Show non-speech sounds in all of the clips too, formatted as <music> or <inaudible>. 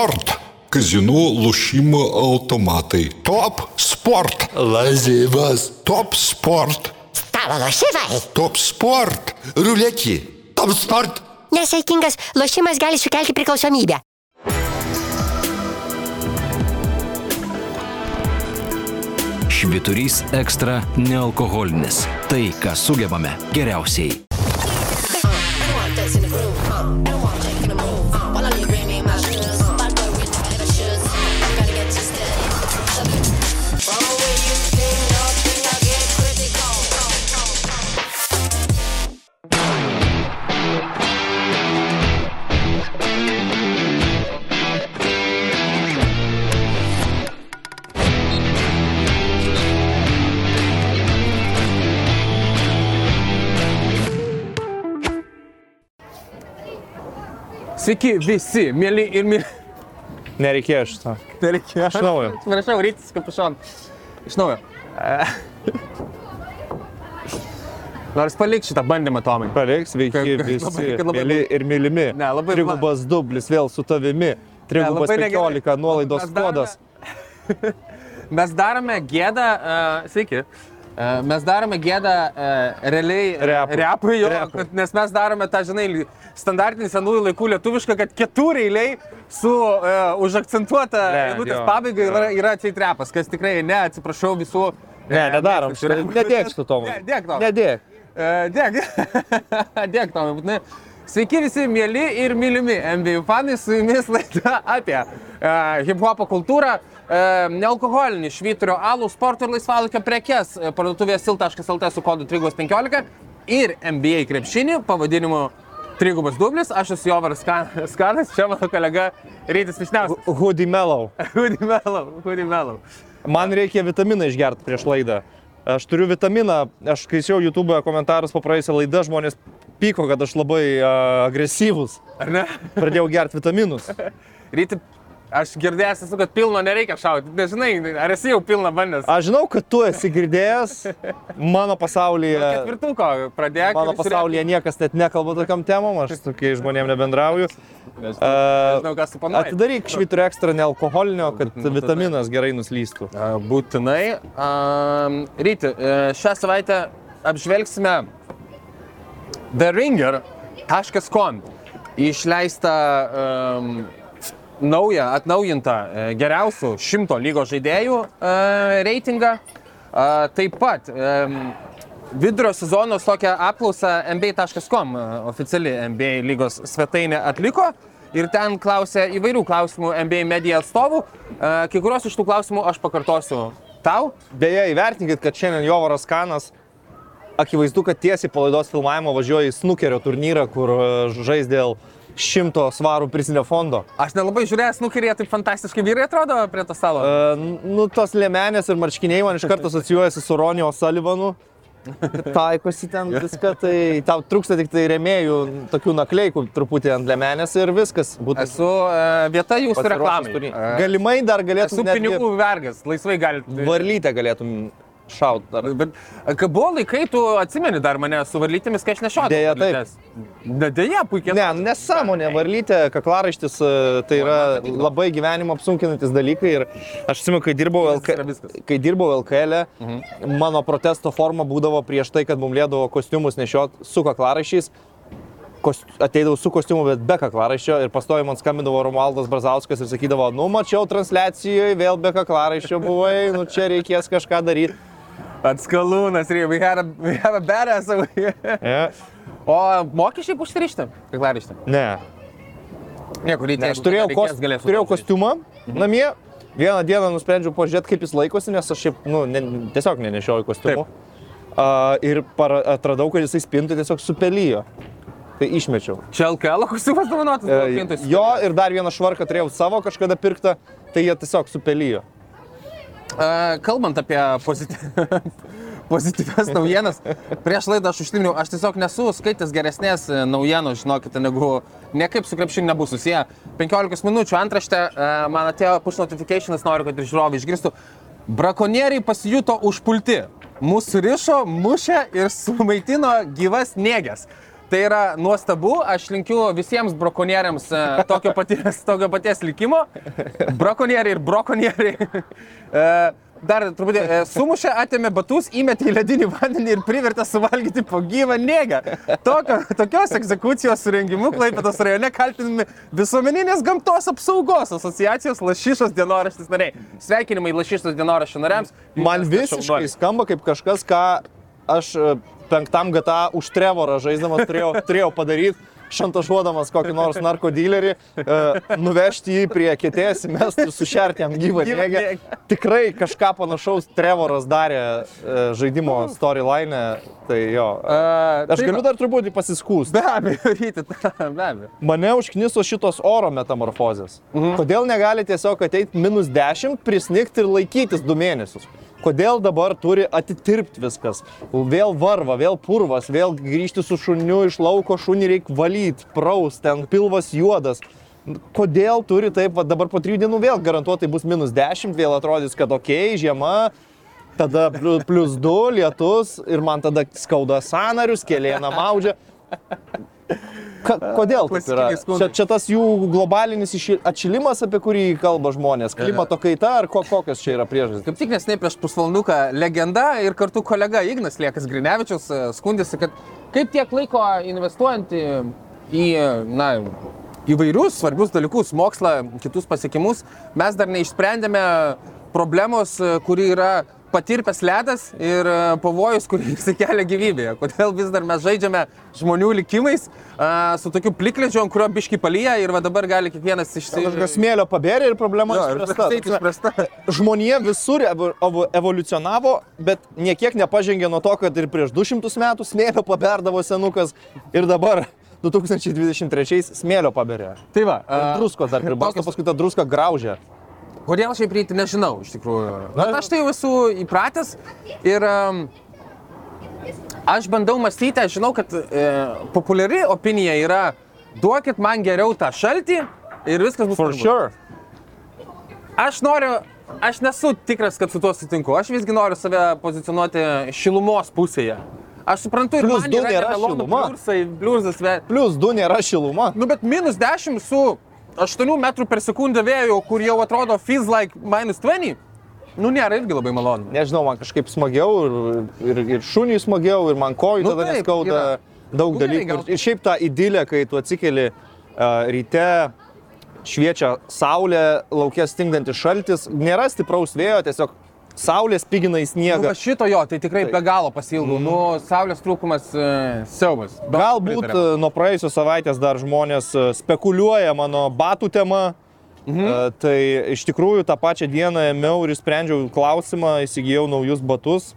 sport. Kazino lošimo automatai. Top sport. Lazivas. Top sport. Stalo lošimai. Top sport. Ruletį. Top sport. Nesaikingas lošimas gali sukelti priklausomybę. Šviturys ekstra nealkoholinis. Tai, ką sugebame geriausiai. Sveiki visi, mėly ir mėly. Nereikėjo šito. Nereikėjo. Iš naujo. Prašau, rytis kapušon. Iš naujo. Nors palik šitą bandymą, Tomai. Palik, sveiki visi, labai- labai- mėly ir mylimi. Ne, labai- Trigubas dublis vėl su tavimi. Trigubas labai negerai. 15 nuolaidos kodas. <laughs> Mes darome gėdą, uh, sveiki. Uh, mes darome gėdą uh, realiai Repui. repui, jo, Repui. nes mes darome tą, žinai, standartinį senųjų laikų lietuvišką, kad ketureiliai su uh, užakcentuota Ne, eilutės pabaiga yra, yra atsieit repas, kas tikrai, ne, atsiprašau visų. Ne, nedarom. Nedėk šito, Tomai. Ne, dėk, Tomai. Nedėk. E, Dėk, <laughs> dėk, Tomai, būtinai. Sveiki visi mėly ir mylimi MBA fanai, su jumis laida apie uh, hip-hopo kultūrą, uh, nealkoholinį švyturio alų, sporto ir laisvalaikio prekes e, parduotuvėje sil.lt su kodu 315 ir MBA krepšinį pavadinimu Trigubas dublis, aš esu Jovaras Skan- Skanas, čia mano kolega Rytis Višniauskas. Hoodie Mellow. <laughs> Hudi Melau, Hudi Melau. Man reikia vitaminą išgerti prieš laidą. Aš turiu vitaminą, aš skaičiau YouTube komentarus po praėjusią laidą, žmonės pyko, kad aš labai uh, agresyvus. Ar ne? Pradėjau gerti vitaminus. <laughs> Ryti, aš girdėjęs esu, kad pilno nereikia šauti. Nežinai, ar esi jau pilną bandęs? Aš žinau, kad tu esi girdėjęs mano pasaulyje. Ketvirtuko pradėk. Mano pasaulyje niekas net nekalba tokiam temom, aš su tokiais žmonėm nebendrauju. Nežinau, kas supanuoja. Atidaryk šviturį ekstra nealkoholinio, kad vitaminas gerai nuslystų. Būtinai. Ryti, e, šią savaitę apžvelgsime TheRinger.com išleistą um, naują, atnaujintą e, geriausių šimto lygos žaidėjų e, reitingą. E, taip pat vidurio sezono tokią apklausą NBA.com e, oficiali NBA lygos svetainė atliko. Ir ten klausė įvairių klausimų NBA medija atstovų. Kai kuriuos iš tų klausimų aš pakartosiu tau. Beje, įvertinkit, kad šiandien Jovaras Kanas akivaizdu, kad tiesiai po laidos filmavimo važiuoja į snukerio turnyrą, kur žais dėl šimto svarų prizinio fondo. Aš nelabai žiūrėjęs, nukerė taip fantastiškai vyrai atrodo prie to stalo. E, nu, tos lėmenės ir marškiniai man iš karto <laughs> asocijuojasi su Ronio Salivanu. Taikosi ten viską, tai tau trūksta tik tai remėjų, tokių nakleikų truputį ant lėmenės ir viskas. Būtų Esu e, vieta jūsų reklamai. turny- E, Galimai dar galėtum Esu pinigų vergas, laisvai galite. varlytę galėtum šaut. Dar. Bet kai buvo laikai, tu atsimeni dar mane su varlytėmis, kai aš nešiau. Deja, taip. Deja, puikiai. Ne, nesąmonė, varlytė, kaklaraištis, e, tai yra labai gyvenimo apsunkinantis dalykai ir aš atsimenu, kai dirbau, LK... kai dirbau LKL, e, mano protesto forma būdavo prieš tai, kad mums lėdavo kostiumus nešiot su kaklaraiščiais. Kost... Ateidavau su kostiumu, bet be kaklaraiščio ir pastoju man skambindavo Romualdas Brazauskas ir sakydavo, nu mačiau transliacijoje, vėl be kaklaraiščio buvai, nu čia reikės kažką daryti. Atskalūnas, ir we have a, we have a badass. over here. Ja. O mokesčiai užsirišti, kaklaraištį. Ne, Niekur reikia. Aš turėjau, kos, turėjau kostiumą namie. Vieną dieną nusprendžiau pažiūrėti, kaip jis laikosi, nes aš šiaip, nu, ne, tiesiog nenešioju kostiumų. Uh, ir para, atradau, kad jisai spintų tiesiog supelyjo. Tai išmečiau. Čia LKL kostiumas dovanotas, pintas. jo ir dar vieną švarką turėjau savo kažkada pirktą, tai jie tiesiog supelyjo. Kalbant apie pozityv... <laughs> pozityvias naujienas, prieš laidą aš užtiminiau, aš tiesiog nesu skaitęs geresnės e, naujienos, žinokite, negu niekaip su krepšiniu nebus susiję. 15 minučių antraštė, uh, man atėjo push notificationas, noriu, kad ir žiūrovai išgirstų. Brakonieriai pasijuto užpulti. Mūsų rišo, mušė ir sumaitino gyvas negės. Tai yra nuostabu, aš linkiu visiems brakonieriams e, tokio paties, <laughs> tokio paties likimo. Brakonieriai ir brokonieriai. E, Dar truputį e, sumušė, atėmė batus, įmetė į ledinį vandenį ir privertė suvalgyti po gyvą negą. Tokio, tokios egzekucijos surengimu Klaipėtos rajone kaltinami visuomeninės gamtos apsaugos asociacijos Lašišos dienoraštis nariai. Sveikinimai Lašišos dienoraščio nariams. Man visiškai skamba kaip kažkas, ką aš penktam GTA už Trevorą žaisdamas turėjau, turėjau padaryti. Šantažuodamas kokį nors narkodilerį, e, nuvežti jį prie kėtės, įmesti ir sušerti jam gyvą negę. Tikrai kažką panašaus Trevoras darė e, žaidimo storyline. Tai jo. A, Aš tai galiu dar truputį pasiskūsti. Be abejo, <laughs> ryti, be abejo. Mane užkniso šitos oro metamorfozės. Mhm. Kodėl negali tiesiog ateiti minus 10, prisnigti ir laikytis 2 mėnesius? Kodėl dabar turi atitirpti viskas? Vėl varva, vėl purvas, vėl grįžti su šuniu iš lauko, šunį reikia valyti, praus, ten pilvas juodas. Kodėl turi taip, va, dabar po 3 dienų vėl garantuotai bus minus 10, vėl atrodys, kad ok, žiema, tada plus 2 lietus ir man tada skauda sanarius, kėlėna maudžia. Ka, kodėl taip yra? Čia, čia tas jų globalinis atšilimas, apie kurį kalba žmonės, klimato kaita ar ko, kokios čia yra priežastys? Kaip tik nesnei prieš pusvalanduką legenda ir kartu kolega Ignas Liekas Grinevičius e, skundėsi, kad kaip tiek laiko investuojant į, į na, įvairius svarbius dalykus, mokslą, kitus pasiekimus, mes dar neišsprendėme problemos, e, kuri yra patirpęs ledas ir e, pavojus, kurį jis <laughs> kelia gyvybėje. Kodėl vis dar mes žaidžiame žmonių likimais a, su tokiu plikledžiu, ant kurio biški palyja ir va dabar gali kiekvienas Kažkas išsiaiškinti. smėlio pabėrė ir problema Jo, išspręsta. Žmonija visur evo- evo- evoliucionavo, bet niekiek nepažengė nuo to, kad ir prieš 200 metų smėlio paberdavo senukas ir dabar 2023 smėlio paberė. Tai va. A, druskos dar pribasto, paskui ta druska graužia. Kodėl šiaip reiti, nežinau, iš tikrųjų. Bet aš tai jau esu įpratęs ir um, aš bandau mąstyti, aš žinau, kad e, populiari opinija yra duokit man geriau tą šaltį ir viskas bus For tvarkoj." sure. Aš noriu, aš nesu tikras, kad su tuo sutinku. Aš visgi noriu save pozicionuoti šilumos pusėje. Aš suprantu, ir du yra nėra nemalonu šiluma. pliursai, bliuzas, bet... Plus 2 nėra šiluma. Nu, bet minus 10 su 8 metrų per sekundę vėjo, kur jau atrodo feels like minus 20. Nu, nėra irgi labai malonu. Nežinau, man kažkaip smagiau ir, ir, ir šuniui smagiau, ir man kojų Nu tada taip, neskauda yra. daug Nu, dalykų. gal- Ir, šiaip ta idilė, kai tu atsikeli uh, ryte, šviečia saulė, laukia stingdantis šaltis, nėra stipraus vėjo, tiesiog saulė spigina į Nu, sniegą. va šito jo, tai tikrai be galo pasilgau. Nu, saulės trūkumas uh, siaubas. Galbūt pritariam. e, nuo praėjusios savaitės dar žmonės e, spekuliuoja mano batų tema. Mhm. Tai iš tikrųjų tą pačią dieną ėmiau ir sprendžiau klausimą, įsigijau naujus batus,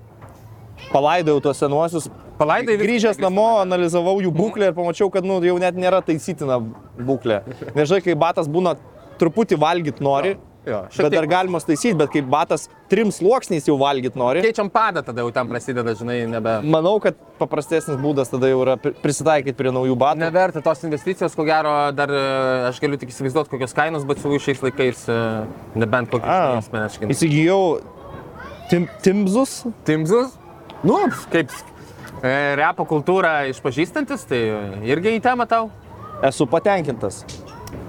palaidojau tuos senuosius. Palaidai Grįžęs namo, analizavau jų būklę ir pamačiau, kad nu, jau net nėra taisytina būklė. Nežinai, kai batas būna truputį valgyt nori, Jo, bet dar tiek. galima taisyti, bet kai batas trim sluoksniais jau valgyt nori, Keičiam padą, tada jau ten prasideda, žinai, nebe... manau, kad paprastesnis būdas tada jau yra pri- prisitaikyti prie naujų batų. Neverta tos investicijos, ko gero, dar e, aš galiu tik įsivaizduoti, kokios kainos, bet su šiais laikais, e, nebent A, kokius asmeniškai. Įsigijau tim, Timzus. Timzus? Nu, kaip e, repo kultūrą išpažįstantis, tai irgi į temą tau. Esu patenkintas.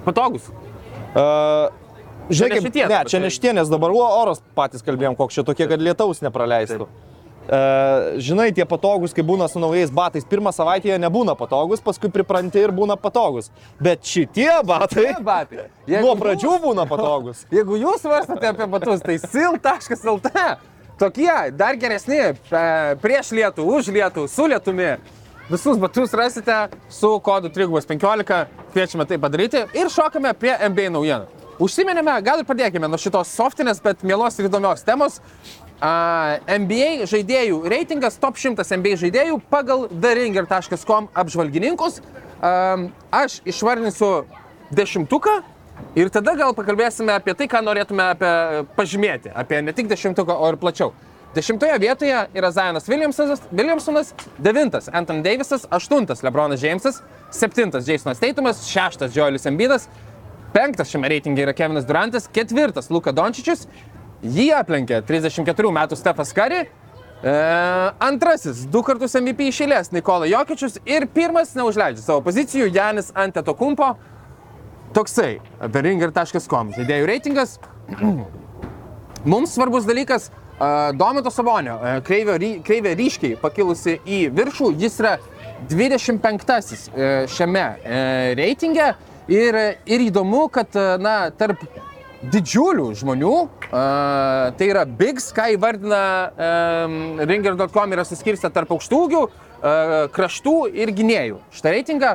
Patogus. Uh, Kaip, šitie, ne, čia tai- ne šitie, nes dabar o- oras patys kalbėjom, koks čia tokie, kad lietaus nepraleistų. Uh, žinai, tie patogus, kai būna su naujais batais, pirmą savaitę jie nebūna patogus, paskui pripranti ir būna patogus. Bet šitie batai Batai. nuo pradžių būna patogus. <laughs> Jeigu jūs svarstate apie batus, tai sil.lt. Tokie dar geresni e, prieš lietų, už lietų, su lietumi. Visus batus rasite su kodu 315, kviečiame tai padaryti ir šokame prie NBA naujienų. Užsiminėme, gal ir pradėkime nuo šitos softinės, bet mielos ir įdomios temos. A, NBA žaidėjų reitingas, top 100 NBA žaidėjų pagal theringer.com apžvalgininkus. A, aš išvardinsiu dešimtuką ir tada gal pakalbėsime apie tai, ką norėtume apie pažymėti, apie ne tik dešimtuką, o ir plačiau. Dešimtoje vietoje yra Zionas Williamsonas, devintas Anthony Davisas, aštuntas Lebronas Jamesas, septintas Jasonas Teitumas, šeštas Joelis Embidas, penktas šiame reitinge yra Kevinas Durantas, ketvirtas Luka Dončičius, jį aplenkė 34 metų Stefas Kari E, antrasis, du kartus MVP išėlės Nikola Jokičius ir pirmas neužleidžia savo pozicijų Janis Antetokumpo. Toksai, beringer.com, žaidėjų reitingas. <clears throat> Mums svarbus dalykas, uh, Domito Sabonio uh, kreivė, ry, kreivė ryškiai pakilusi į viršų, jis yra 25-asis uh, šiame uh, reitinge ir, ir įdomu, kad uh, na, tarp didžiulių žmonių, uh, tai yra Bigs, ką įvardina um, ringer.com, yra suskirstę tarp aukštūgių, uh, kraštų ir gynėjų. Šitą reitingą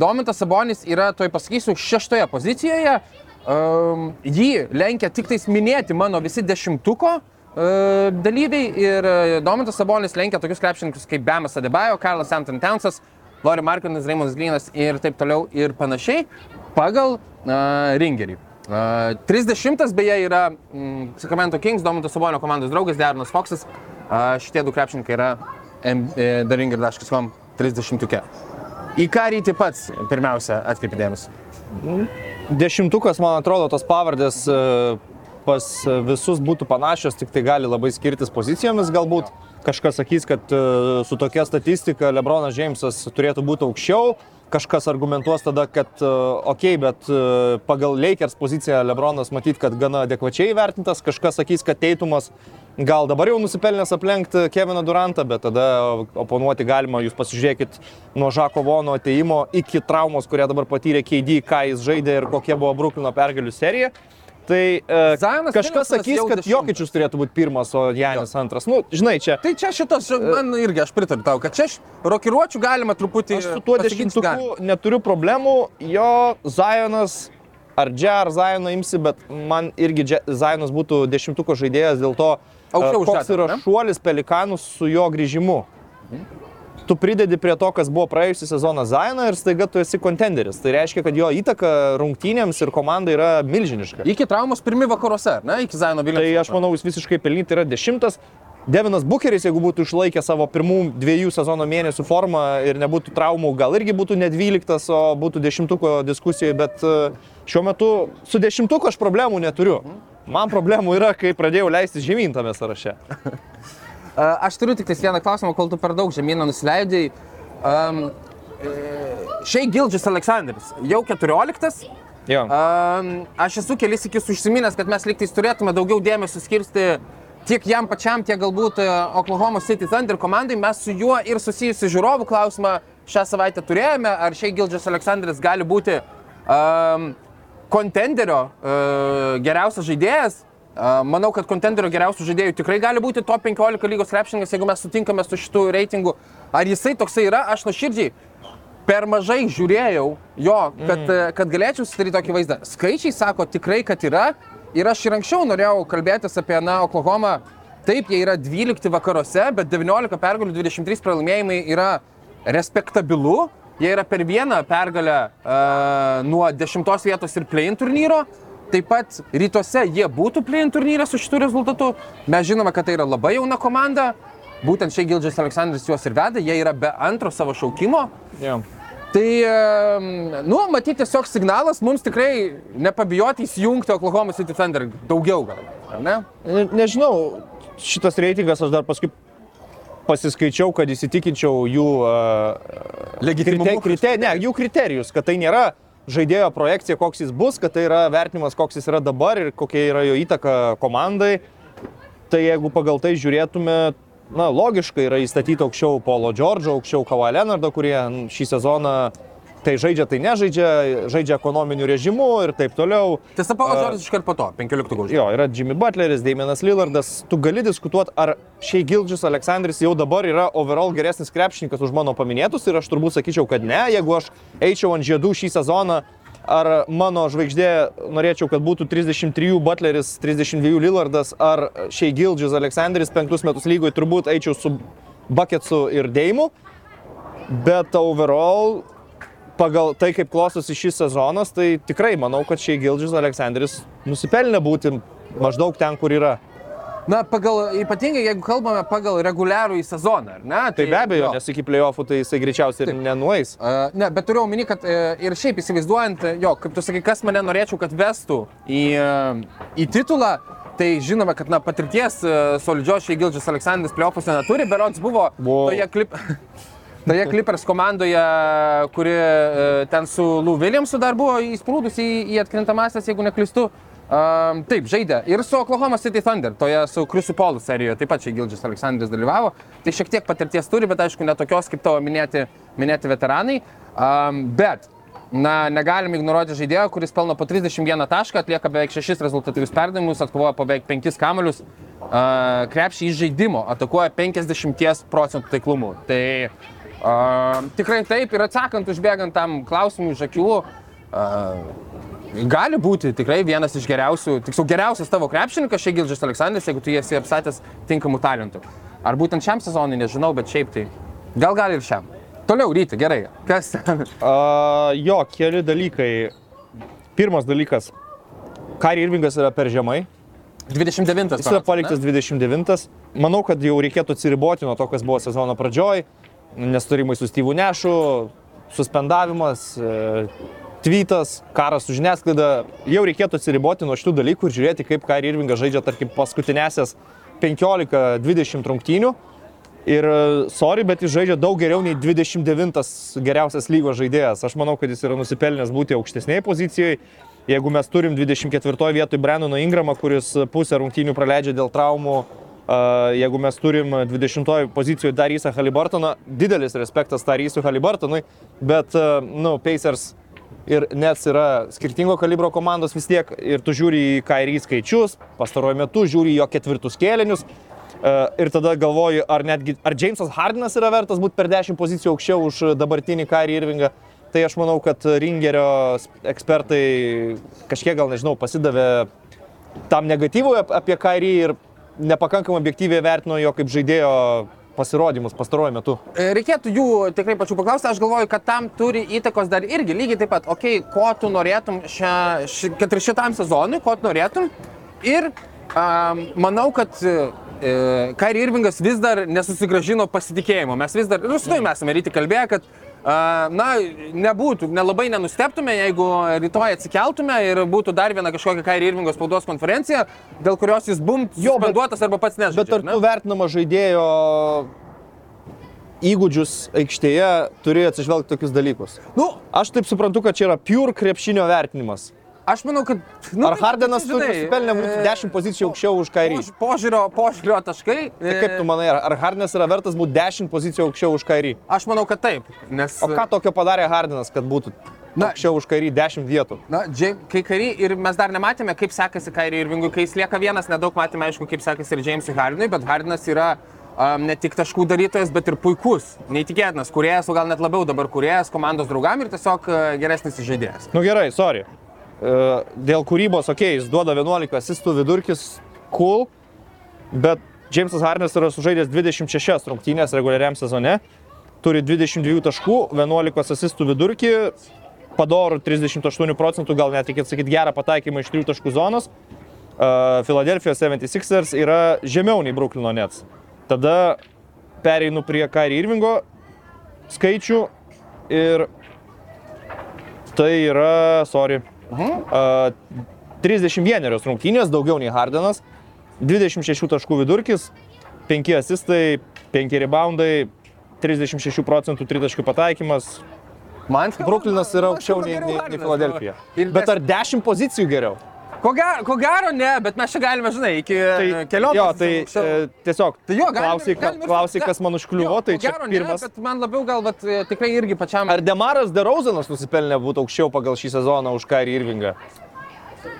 Domintas Sabonis yra, toj pasakysiu, šeštoje pozicijoje. Um, jį lenkia tik tais minėti mano visi dešimtuko uh, dalyviai ir uh, Domintas Sabonis lenkia tokius krepšininkus kaip Bemas Adebayo, Karlas Anton Townsas, Lori Markinas, Raimondas Grinas ir taip toliau ir panašiai pagal uh, ringerį. Uh, 30 beje yra mm, Sacramento Kings, Domintas Sabonio komandos draugas Deronas Foxas. Uh, šitie du krepšininkai yra theringer.com 30. -tuke. Į ką ryti pats pirmiausia atkreipi dėmesį? Dešimtukas, man atrodo, tos pavardės e, pas visus būtų panašios, tik tai gali labai skirtis pozicijomis galbūt. Kažkas sakys, kad e, su tokia statistika Lebronas Džeimsas turėtų būti aukščiau, kažkas argumentuos tada, kad e, okei, okay, bet pagal Lakers poziciją Lebronas matyt, kad gana adekvačiai vertintas, kažkas sakys, kad Teitumas gal dabar jau nusipelnęs aplenkti Keviną Durantą, bet tada oponuoti galima, jūs pasižiūrėkit nuo Žako Vono ateimo iki traumos, kurią dabar patyrė KD, ką jis žaidė ir kokia buvo Bruklino pergalių serija. Tai e, Zionas kažkas Williamsonas sakys, jau kad dešimtas. Jokičius turėtų būti pirmas, o Janis antras. Nu, žinai, čia Tai čia šitas, man irgi aš pritariu tau, kad čia š- rokiruočių galima truputį... Aš su tuo dešimtuku neturiu problemų, jo Zajonas, ar Džia, ar Zajoną imsi, bet man irgi Zajonas būtų dešimtuko žaidėjas dėl to, Aukščiau e, koks yra šuolis pelikanus su jo grįžimu. Tu pridedi prie to, kas buvo praėjusią sezoną Zajoną ir staiga tu esi kontenderis. Tai reiškia, kad jo įtaka rungtynėms ir komandai yra milžiniška. Iki traumos pirmi vakaruose, ar ne? Iki Zaino Viljamso. Tai aš manau, jis visiškai pelnyti yra dešimtas. Devinas Bucheris, jeigu būtų išlaikę savo pirmų dviejų sezono mėnesių formą ir nebūtų traumų, gal irgi būtų ne dvyliktas, o būtų dešimtuko diskusijoje, bet e, šiuo metu su dešimtuku aš problemų neturiu. Man problemų yra, kai pradėjau leistis žemyn tame sąraše. <laughs> A, Aš turiu tik vieną klausimą, kol tu per daug žemyną nusileidai. Um, Šiai Gildžis Aleksandris, jau 14. Jo. Um, aš esu kelis iki užsiminęs, kad mes liktais turėtume daugiau dėmesio skirsti tiek jam pačiam, tiek galbūt e, Oklahoma City Thunder komandai. Mes su juo ir susijusi žiūrovų klausimą šią savaitę turėjome, ar šiai Gildžis Aleksandris gali būti um, kontenderio uh, geriausias žaidėjas. Manau, kad kontenderio geriausių žaidėjų tikrai gali būti top 15 lygos krepšininkas, jeigu mes sutinkame su šitų reitingų. Ar jisai toksai yra, aš nuoširdžiai per mažai žiūrėjau jo, kad, mm. kad galėčiau susidaryti tokį vaizdą. Skaičiai sako tikrai, kad yra. Ir aš ir anksčiau norėjau kalbėtis apie, na, Oklahoma. Taip, jie yra 12 vakaruose, bet 19 pergalių, 23 pralaimėjimai yra respektabilu. Jie yra per vieną pergalę uh, nuo 10 vietos ir play-in turnyro. Taip pat rytuose jie būtų play-in turnyre su šitų rezultatu. Mes žinome, kad tai yra labai jauna komanda. Būtent šiai Gildžas Aleksandras juos ir veda. Jie yra be antro savo šaukimo. Jo. Tai, nu, matyti tiesiog signalas mums tikrai nepabijoti įsijungti Oklahoma City Thunder daugiau gal, ar ne? Ne, nežinau, šitas reitingas aš dar paskui pasiskaičiau, kad įsitikinčiau jų uh, Legitimumu. krite, ne, jų kriterijus, kad tai nėra žaidėjo projekcija, koks jis bus, kad tai yra vertinimas, koks jis yra dabar ir kokia yra jo įtaka komandai. Tai jeigu pagal tai žiūrėtume, na, logiškai yra įstatyti aukščiau Polo Džordžo, aukščiau Kawhi Leonardo, kurie šį sezoną tai žaidžia, tai nežaidžia, žaidžia ekonominiu režimu ir taip toliau. Tiesa, Paulas Džordžas iškart po to, 15 gaužų. Jo, yra Jimmy Butleris, Damienas Lillardas. Tu gali diskutuoti, ar šiai Gildžis Aleksandris jau dabar yra overall geresnis krepšininkas už mano paminėtus ir aš turbūt sakyčiau, kad ne. Jeigu aš eičiau ant žiedų šį sezoną, ar mano žvaigždė norėčiau, kad būtų 33 Butleris, 32 Lillardas, ar šiai Gildžis Aleksandris penktus metus lygoje, turbūt eičiau su Bucketsu ir Deimu. Bet overall, pagal tai, kaip klostosi šis sezonas, tai tikrai manau, kad šiai Gildžis Aleksandris nusipelnė būti maždaug ten, kur yra. Na, pagal, ypatingai jeigu kalbame pagal reguliarų į sezoną, ar ne? Tai be abejo, jo. nes iki playoffų tai jisai greičiausiai ir nenueis. Uh, ne, bet turiu omeny, kad uh, ir šiaip įsivaizduojant, e, jo, kaip tu sakai, kas mane norėčiau, kad vestų į, uh, į titulą, Tai žinoma, kad na, patirties e, solidžios šiai Gildžas Aleksandras pliofuose neturi, berods buvo Wow. toje klip... <laughs> Toje Clippers komandoje, kuri e, ten su Lou Williamsu dar buvo įsprūdusi į, į atkrintamasias, jeigu neklystu. Um, taip, žaidė. Ir su Oklahoma City Thunder, toje su Krisu Polu serijoje, taip pat čia Gildžas Aleksandras dalyvavo. Tai šiek tiek patirties turi, bet aišku, netokios kaip tavo minėti, minėti veteranai. Um, bet, na, negalim ignoruoti žaidėjo, kuris pelno po 31 tašką, atlieka beveik 6 rezultatyvius perdavimus, atkovoja po beveik 5 kamelius. Uh, krepšį iš žaidimo atakuoja 50 procentų taiklumu. Tai uh, tikrai taip ir atsakant, užbėgant tam klausimui iš akių, uh, gali būti tikrai vienas iš geriausių, tiksliau geriausias tavo krepšininkas, šiai Gildžas Aleksandras, jeigu tu jį esi apsatęs tinkamų talentų. Ar būtent šiam sezonui, nežinau, bet šiaip tai gal gali ir šiam. Toliau ryti, gerai. Kas ten? Uh, jo, keli dalykai. Pirmas dalykas. Kari Irvingas yra per žemai. 29. Jis yra paliktas 29. Manau, kad jau reikėtų atsiriboti nuo to, kas buvo sezono pradžioj. Nestorimai su Steve'u Nešu, suspendavimas, e, tweetas, karas su žiniasklaida. Jau reikėtų atsiriboti nuo šitų dalykų ir žiūrėti, kaip Kari Irvingas žaidžia, tarkim, paskutinėsias 15-20 rungtynių. Ir, e, sorry, bet jis žaidžia daug geriau nei 29 geriausias lygos žaidėjas. Aš manau, kad jis yra nusipelnęs būti aukštesnėje pozicijoje. Jeigu mes turim 24 vietoj Brennoną Ingramą, kuris pusę rungtynių praleidžia dėl traumų, jeigu mes turim 20 pozicijoje Darysą Halibartoną, didelis respektas Darysui Halibartonui, bet, nu, Pacers ir Nets yra skirtingo kalibro komandos vis tiek ir tu žiūri į Kairį skaičius, pastaruoju metu žiūri jo ketvirtus kėlinius. Ir tada galvoju, ar netgi, ar Jamesas Hardinas yra vertas būti per 10 pozicijų aukščiau už dabartinį Kairį Irvingą. Tai aš manau, kad Ringerio ekspertai kažkiek gal nežinau, pasidavė tam negatyvui ap- apie Kairį ir nepakankamai objektyviai vertino jo kaip žaidėjo pasirodymus pastaruoju metu. E, Reikėtų jų tikrai pačių paklausti, aš galvoju, kad tam turi įtakos dar irgi lygiai taip pat, okei, okay, ko tu norėtum šią, ši, kad ir šitam sezonui, ko tu norėtum. Ir um, manau, kad e, Kairi Irvingas vis dar nesusigražino pasitikėjimo. Mes vis dar, ir su tavimi esame ryti kalbėję, kad Na, nebūtų, nelabai nenusteptume, jeigu rytoj atsikeltume ir būtų dar viena kažkokia Kairi Irvingos spaudos konferencija, dėl kurios jis bum Jo, suspenduotas arba pats nežaidžia. Bet ar ne? tu vertinama žaidėjo įgūdžius aikštėje turi atsižvelgti tokius dalykus? Nu, Aš taip suprantu, kad čia yra pure krepšinio vertinimas. Aš manau, kad... Nu, Ar Hardenas žinai, turi nusipelnę būti e, 10 pozicijų aukščiau už Kairį? Pož- Požiūrio, požiūrio taškai. Tai kaip tu manai, ar ar Hardenas yra vertas būti 10 pozicijų aukščiau už Kairį? Aš manau, kad taip. Nes, O ką tokio padarė Hardenas, kad būtų Na- aukščiau už Kairį 10 vietų? Na, Džei- kai kari ir mes dar nematėme, kaip sekasi Kairi Irvingui, kai jis lieka vienas, nedaug matėme, aišku, kaip sekasi ir Jamesui Hardinui, bet Hardinas yra um, ne tik taškų darytojas, bet ir puikus, neįtikėtinas kuriejas, o gal net labiau dabar kuriejas komandos draugam ir tiesiog uh, geresnis žaidėjas. Nu gerai, sorry. E, Dėl kūrybos, okei, okay, jis duoda 11 asistų vidurkis, cool, bet Jamesas Hardenas yra sužaidęs 26 rungtynės reguliariam sezone, turi 22 taškų, 11 asistų vidurkį, padorų 38 procentų, gal net reikėtų sakyti gerą pataikymą iš 3 taškų zonos. Filadelfijos 76ers yra žemiau nei Brooklyno Nets. Tada pereinu prie Kairi Irvingo skaičių ir tai yra, sorry, uh, 31 rungtynės, daugiau nei Hardenas, 26 taškų vidurkis, 5 asistai, 5 reboundai, 36 procentų tritaškių pataikymas. Man Bruklinas yra man aukščiau nei, nei, nei Filadelfija. Bet ar 10 pozicijų geriau? Ko gero, ko gero ne, bet mes čia galime, žinai, iki Tai, kelionės. jo, tai e, tiesiog Tai jo, galime- klausai, galime- klausai, kas man užkliuvo, tai čia gero ne, pirmas. Bet man labiau gal, vat, e, tikrai irgi pačiam. Ar Demaras Derauzanas nusipelnė būti aukščiau pagal šį sezoną už Kairį Irvingą?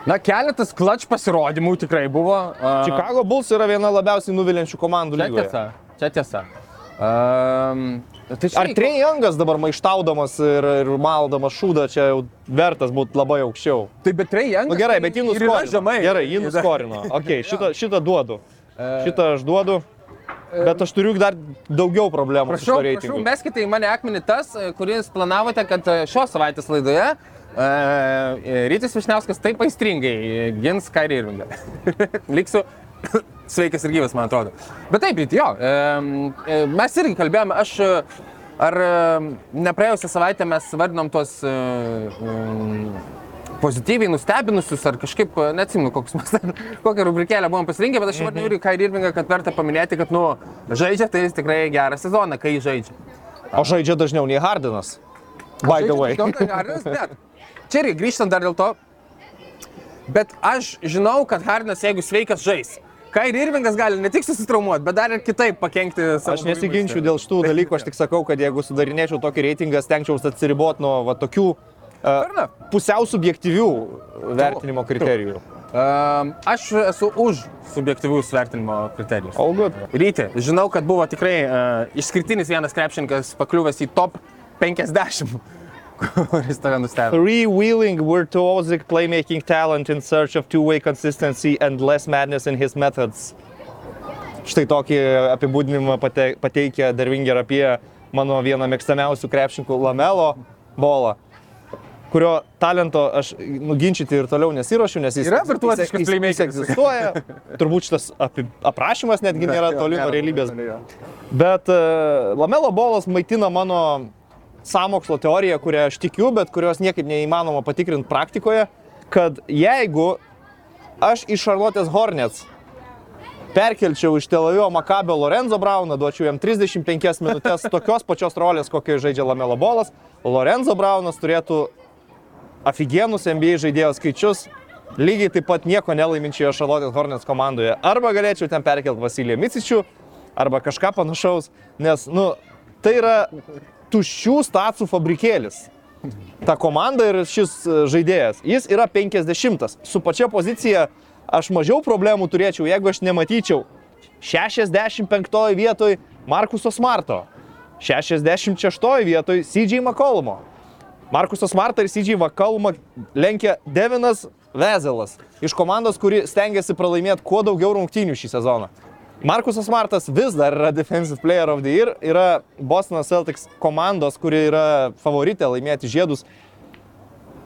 Na, keletas klač pasirodymų tikrai buvo. a, Chicago Bulls yra viena labiausiai nuvilinčių komandų Čia lygoje. tiesa, čia tiesa. Um, tai Ar Trey Youngas dabar maištaudamas ir, ir maldamas šūdą čia jau vertas būti labai aukščiau? Tai bet Young. Na nu, gerai, bet jį nuskorino. Žemai. Gerai, jį nuskorino. Ok, <laughs> šitą, šitą duodu. Šitą aš duodu. Bet aš turiu dar daugiau problemų Prašau, prašau, meskite į mane akmenį tas, e, kuris planavote, kad e, šios savaitės laidoje uh, Rytis Višniauskas taip aistringai e, gins Kairį Irvingą. <laughs> Liksiu <coughs> sveikas ir gyvas, man atrodo. Bet taip, jo, mes irgi kalbėjome, aš ar nepraėjusią savaitę mes vardinom tuos pozityviai nustebinusius ar kažkaip, e, neatsimenu, mes <laughs> kokią rubrikėlę buvom pasirinkę, bet aš įvardinau ir Kairį Irvingą, kad verta paminėti, kad, nu, žaidžia, tai jis tikrai gerą sezoną, kai žaidžia. O žaidžia dažniau nei Hardinas. By the way. Hardinas, bet čia irgi grįžtant dar dėl to, bet aš žinau, kad Hardinas, jeigu sveikas, žais. Kairį Irvingas gali ne tik susitraumuoti, bet dar ir kitaip pakengti savo. Aš nesiginčiu dėl šitų dalykų, aš tik sakau, kad jeigu sudarinėčiau tokį reitingą, stengčiausi atsiriboti nuo va, tokių uh, pusiau subjektyvių vertinimo kriterijų. Um, aš esu už subjektyvius vertinimo kriterijus. Good. Ryti, žinau, kad buvo tikrai uh, išskirtinis vienas krepšininkas pakliuvęs į top 50, kuris tave nustebino. Freewheeling virtuosic playmaking talent in search of two-way consistency and less madness in his methods. Štai tokį apibūdinimą pate, pateikia Dervinger apie mano vieną mėgstamiausių krepšininkų Lamelo bolą, kurio talento aš nuginčyti ir toliau nesiuošiu, nes jis, Yra jis playmakeris. egzistuoja. Turbūt šitas api, aprašymas netgi nėra toli nuo realybės. Bet uh, Lamelo bolas maitina mano samokslo teoriją, kurią aš tikiu, bet kurios niekaip neįmanoma patikrinti praktikoje, kad jeigu aš iš Charlotte's Hornets perkelčiau iš Tel Avivo Makabio Lorenzo Brauną, duočiau jam 35 minutės <laughs> tokios pačios rolės, kokioje žaidžia Lamelo bolas, Lorenzo Braunas turėtų aфиgenus NBA žaidėjo skaičius, lygiai taip pat nieko nelaiminčioje Charlotte's Hornets komandoje. Arba galėčiau ten perkelti Vasiliją Micičių, arba kažką panašaus, nes, nu, tai yra tuščių stacijų fabrikėlis. Ta komanda ir šis e, žaidėjas. Jis yra 50. Su pačia pozicija aš mažiau problemų turėčiau, jeigu aš nematyčiau 65 vietoj Markuso Smarto, 66 vietoj CJ McCollumo. Markusas Smartą ir CJ McCollumą lenkia Devinas Vezelas iš komandos, kuri stengiasi pralaimėti kuo daugiau rungtynių šį sezoną. Markusas Smartas vis dar yra Defensive Player of the Year, yra Boston Celtics komandos, kuri yra favoritė laimėti žiedus.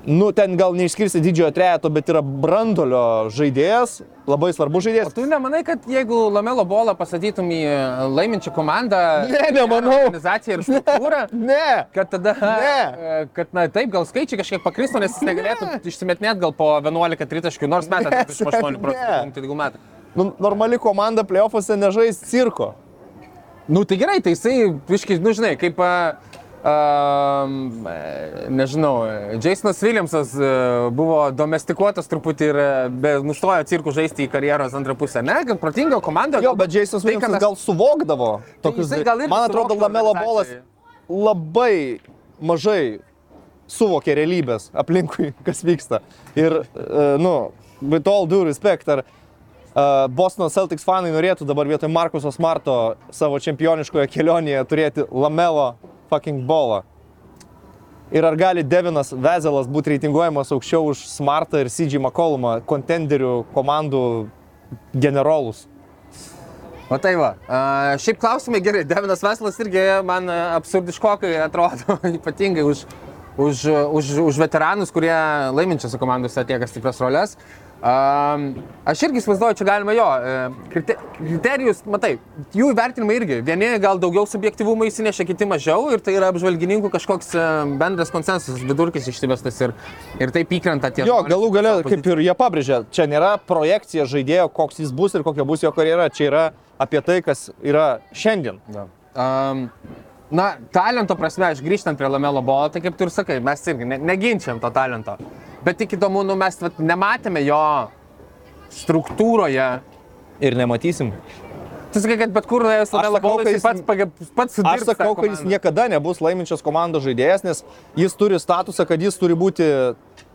Nu, ten gal neišskirsi didžiojo trejeto, bet yra brandolio žaidėjas, labai svarbus O žaidėjas. tu nemanai, kad jeigu Lamelo bolą pasakytum į laiminčią komandą, Ne, nemanau. organizaciją ir struktūrą, <laughs> Ne, kad tada, Ne. e, kad na taip, gal skaičiai kažkiek pakristų, nes jis negalėtų išsimetinėti gal po 11 tritaškių, nors metą Ne, 38 procentų, ne. tai jeigu metą. Nu, normali komanda playoffuose nežais cirko. Nu tai gerai, tai jisai, viškai, nu žinai, kaip, a, a, nežinau, Jasonas Williamsas a, buvo domestikuotas truputį ir be, nustojo cirkų žaisti į karjeros antrą pusę. Ne, kad protinga komanda. Jo, bet Jasonas tai, Williamsas gal suvokdavo tokius jisai gal irgi Man atrodo, Lamelo bolas labai mažai suvokė realybės aplinkui, <laughs> kas vyksta. Ir, uh, nu, with all due respect, ar uh, Bostono Celtics fanai norėtų dabar vietoj Markuso Smarto savo čempioniškoje kelionėje turėti Lamelo fucking bolą. Ir ar gali Devinas Vezelas būti reitinguojamas aukščiau už Smartą ir CJ McCollumą, kontenderių komandų generolus? O tai va, šiaip klausimai gerai, Devinas Veslas irgi man absurdiškokai atrodo, <laughs> ypatingai už, už, už, už veteranus, kurie laiminčiose komandose atlieka stiprias roles. A, aš irgi įsivaizduoju, čia galima jo, e, krite, kriterijus, matai, jų įvertinimai irgi, vieni gal daugiau subjektivumo įsinešia, kiti mažiau ir tai yra apžvalgininkų kažkoks e, bendras konsensusas, vidurkis išsivestas ir, ir taip įkrenta tie. Jo, galų gale, kaip ir jie pabrėžė, čia nėra projekcija žaidėjo, koks jis bus ir kokia bus jo karjera, čia yra apie tai, kas yra šiandien. Um, na, talento prasme, aš grįžtant prie Lamelo bolo, tai kaip tu ir sakai, mes irgi ne, neginčiam to talento. Bet tik įdomu, nu, mes vat, nematėme jo struktūroje. Ir nematysim. Tu sakai, kad bet kur nuėjus Lamelo kad jis pats, pats Aš sudirbs tą sakau, kad jis niekada nebus laiminčios komandos žaidėjas, nes jis turi statusą, kad jis turi būti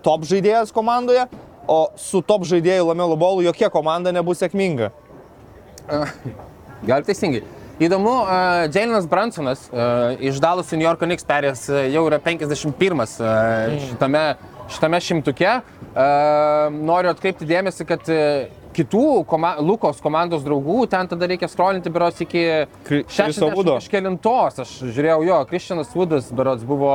top žaidėjas komandoje, o su top žaidėju Lamelo bolu jokia komanda nebus sėkminga. Gal teisingai. Įdomu, uh, Jailenas Bransonas uh, iš Dallas į New York Knicks perėjęs uh, jau yra 51 uh, šitame, šitame šimtuke. Uh, noriu atkreipti dėmesį, kad uh, kitų koma Lukos komandos draugų ten tada reikia skrolinti berots iki Kri- Chriso Woodo. kažkelintos. Aš žiūrėjau jo, Kristianas Woodas berots buvo...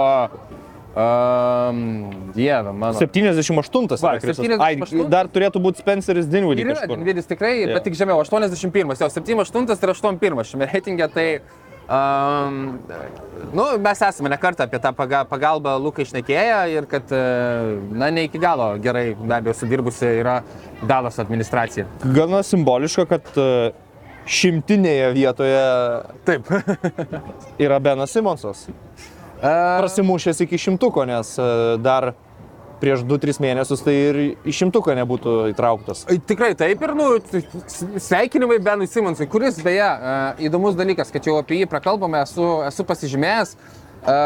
Um, dieve, mano. 78. Va, yra Krisas. 78. Ai, dar turėtų būti Spenceris Dinwiddie Ir yra. Dinvidis tikrai, Jo. bet tik žemiau, 81, jau 78 ir 81 šiame reitinge, tai Um, nu, mes esame nekartą apie tą paga- pagalbą Lukai išnekėję ir kad, e, na, ne iki galo gerai, be abejo, sudirbusi yra Dalos administracija. Gana simboliška, kad e, šimtinėje vietoje Taip. <laughs> yra Benas Simonsas. Prasimušęs iki šimtuko, nes e, dar prieš 2-3 mėnesius tai ir į šimtuką nebūtų įtrauktas. Tikrai taip ir, nu, s- sveikinimai Benui Simonsui, kuris beje, e, įdomus dalykas, kad jau apie jį prakalbame, esu, esu pasižymėjęs, e,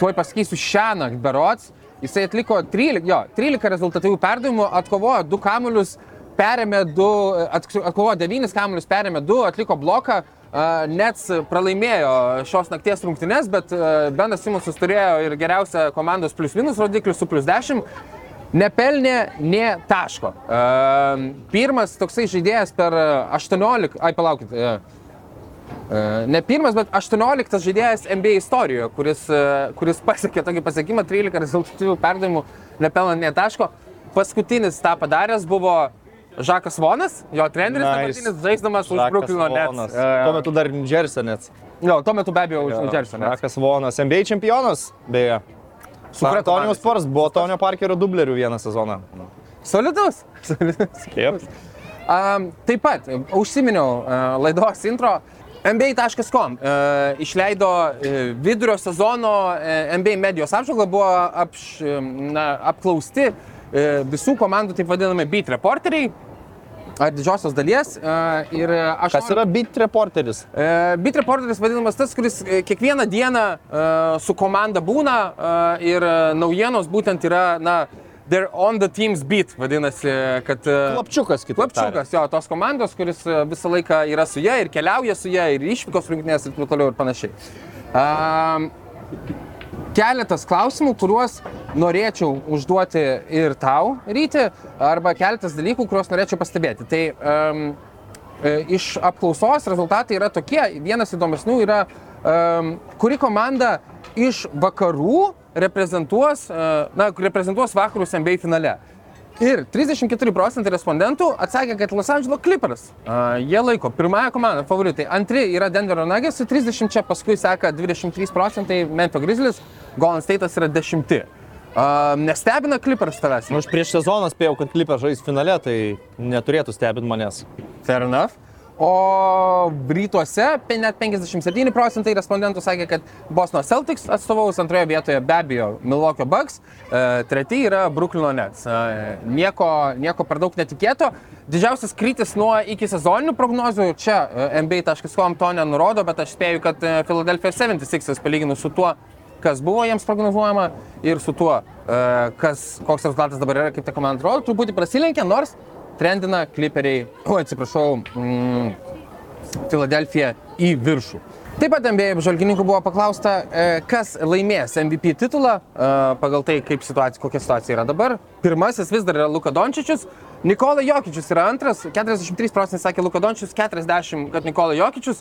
tuoj pasakysiu šią naktį berots, jisai atliko 13, jo, 13 rezultatyvių perdavimų, atkovojo 2 kamuolius, perėmė 2, atkovojo 9 kamuolius, perėmė 2, atliko bloką. Nets pralaimėjo šios nakties rungtynes, bet uh, Benas Simonsas turėjo ir geriausią komandos plius minus rodiklį su plius 10. Nepelnė nie taško. Pirmas toksai žaidėjas per e, 18, ai palaukit, uh, uh, ne pirmas, bet 18 žaidėjas NBA istorijoje, kuris, kuris pasiekė tokį pasiekimą 13 rezultatyvių perdavimų, nepelnant nie taško. Paskutinis tą padaręs buvo Žakas Vonas, jo treneris, Nice. nice. žaisdamas už Brooklyno. Nets. Uh, Tuo metu dar Džersio net. Jo, tuo metu be abejo už New Jersey Nets. Žakas Vonas, NBA čempionas, beje. Su komanda? Spurs buvo Tonio Parkerio dublerių vieną sezoną. Solidus. Solidus. Taip. Um, taip pat e, užsiminiau uh, laidos intro. NBA.com uh, išleido uh, vidurio sezono uh, NBA medijos apžvalgą, buvo apš, na, apklausti uh, visų komandų taip vadinami beat reporteriai, ar didžiosios dalies. Uh, ir e, aš Kas yra beat reporteris? E, Beat reporteris vadinamas tas, kuris e, kiekvieną dieną e, su komanda būna e, ir e, naujienos būtent yra, na, they're on the team's beat, vadinasi, kad... e, Klapčiukas kitaip. Klapčiukas, jo, tos komandos, kuris e, visą laiką yra su ja ir keliauja su ja ir išvykos rungtynės ir taip toliau ir panašiai. Um, keletas klausimų, kuriuos norėčiau užduoti ir tau, Ryti, arba keletas dalykų, kuriuos norėčiau pastebėti. Tai um, iš apklausos rezultatai yra tokie. Vienas įdomesnių yra, um, kuri komanda iš vakarų reprezentuos, uh, na, reprezentuos vakarus NBA finale. Ir 34 procentai respondentų atsakė, kad Los Angeles Clippers. Uh, jie laiko pirmąją komandą favoritai. Antri yra Denverio Nuggets su 30, čia paskui seka 23 procentai Memphis Grizzlies, Golden State'as yra 10. Uh, nestebina Clippers tavęs? Nu, aš prieš sezoną spėjau, kad klipė žais finale, tai neturėtų stebinti manęs. Fair enough. O rytuose net 57 procentai respondentų sakė, kad Bosno Celtics atstovaus antroje vietoje be abejo Milwaukee Bucks, e, treti yra Brooklyno Nets. E, nieko, nieko per daug netikėto. Didžiausias krytis nuo iki sezoninių prognozių, čia e, NBA.com to nenurodo, bet aš spėju, kad e, Philadelphia 76ers palyginus su tuo, kas buvo jiems prognozuojama ir su tuo, e, kas, koks rezultatas dabar yra, kaip ta komanda atrodo, truputį prasilenkia, nors trendina kliperiai, o atsiprašau, mm, Filadelfija į viršų. Taip pat MBA apžvalgininkų buvo paklausta, e, kas laimės MVP titulą e, pagal tai, kaip situacija, kokia situacija yra dabar. Pirmasis vis dar yra Luka Dončičius, Nikola Jokičius yra antras, 43 procentai sakė Luka Dončičius, 40 kad Nikola Jokičius.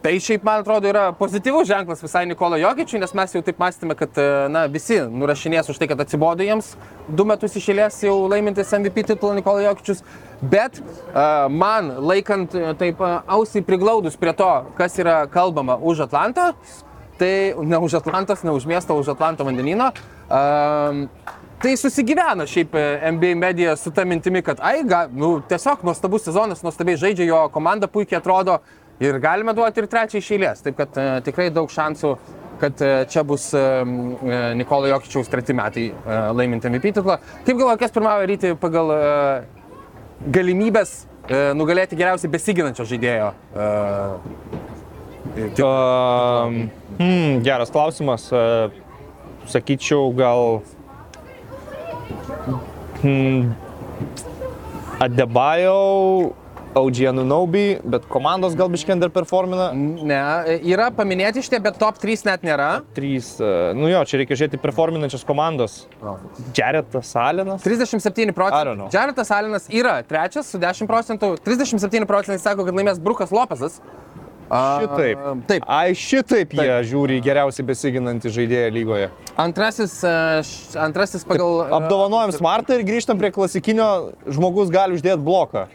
Tai šiaip, man atrodo, yra pozityvus ženklas visai Nikola Jokičiui, nes mes jau taip mąstėme, kad e, na, visi nurašinės už tai, kad atsibodo jiems du metus išėlės jau laimintis MVP titulą Nikola Jokičius. Bet uh, man laikant e, taip uh, ausiai priglaudus prie to, kas yra kalbama už Atlantą, tai ne už Atlantos, ne už miesto, už Atlanto vandenino. Um, tai susigyvena šiaip e, NBA medija su ta mintimi, kad ai, ga, nu, tiesiog nuostabus sezonas, nuostabiai žaidžia, jo komanda puikiai atrodo ir galime duoti ir trečią iš eilės. Taip kad e, tikrai daug šansų, kad e, čia bus Nikolo Jokičiaus treti metai laiminti MVP titulą. Kaip galvoju, kas pirmauja ryti pagal galimybės nugalėti geriausiai besiginančio žaidėjo? Um, hmm, geras klausimas. Sakyčiau, gal. Hmm, Adebajau, Audžianų Naubi, bet komandos gal biškiai dar performina. ne, e, yra paminėti šitie, bet top 3 net nėra. Trys. Uh, nu jo, čia reikia žiūrėti performinančias komandos. Jaretas Salinas. 37 I don't procentų. know. Jaretas Alinas yra trečias su 10 procentų. 37 procentai sako, kad laimės Brukas Lopesas. A, Šitaip. Taip. Ai, šitaip jie žiūri geriausiai besiginantį žaidėją lygoje. Antrasis, e, antrasis pagal... e, Apdovanojam smartą ir grįžtam prie klasikinio žmogus gali uždėti bloką.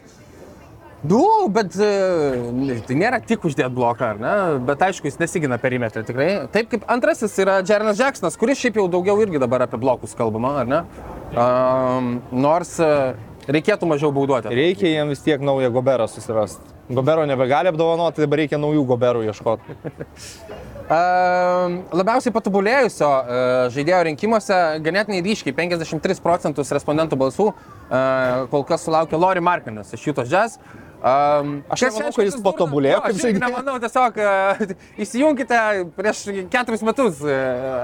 Du, bet e, tai nėra tik uždėt bloką, ar ne? Bet aišku, jis nesigina perimetrą tikrai. Taip kaip antrasis yra Jernas Jacksonas, kuris šiaip jau daugiau irgi dabar apie blokus kalbama, ar ne? Um, nors e, reikėtų mažiau bauduoti. Reikia jiem vis tiek naują goberą susirasti. Gobero nebegali apdovanoti, dabar reikia naujų goberų ieškoti. Um, <laughs> labiausiai patobulėjusio uh, žaidėjo rinkimuose ganėtinai ryškiai 53 procentus respondentų balsų uh, kol kas sulaukė Lori Markinas iš Jutos Jazz. Um, Aš nemanau, kad jis patobulėjo žaidėjas. žaidėjas. Nemanau, tiesiog uh, įsijunkite prieš keturis metus uh,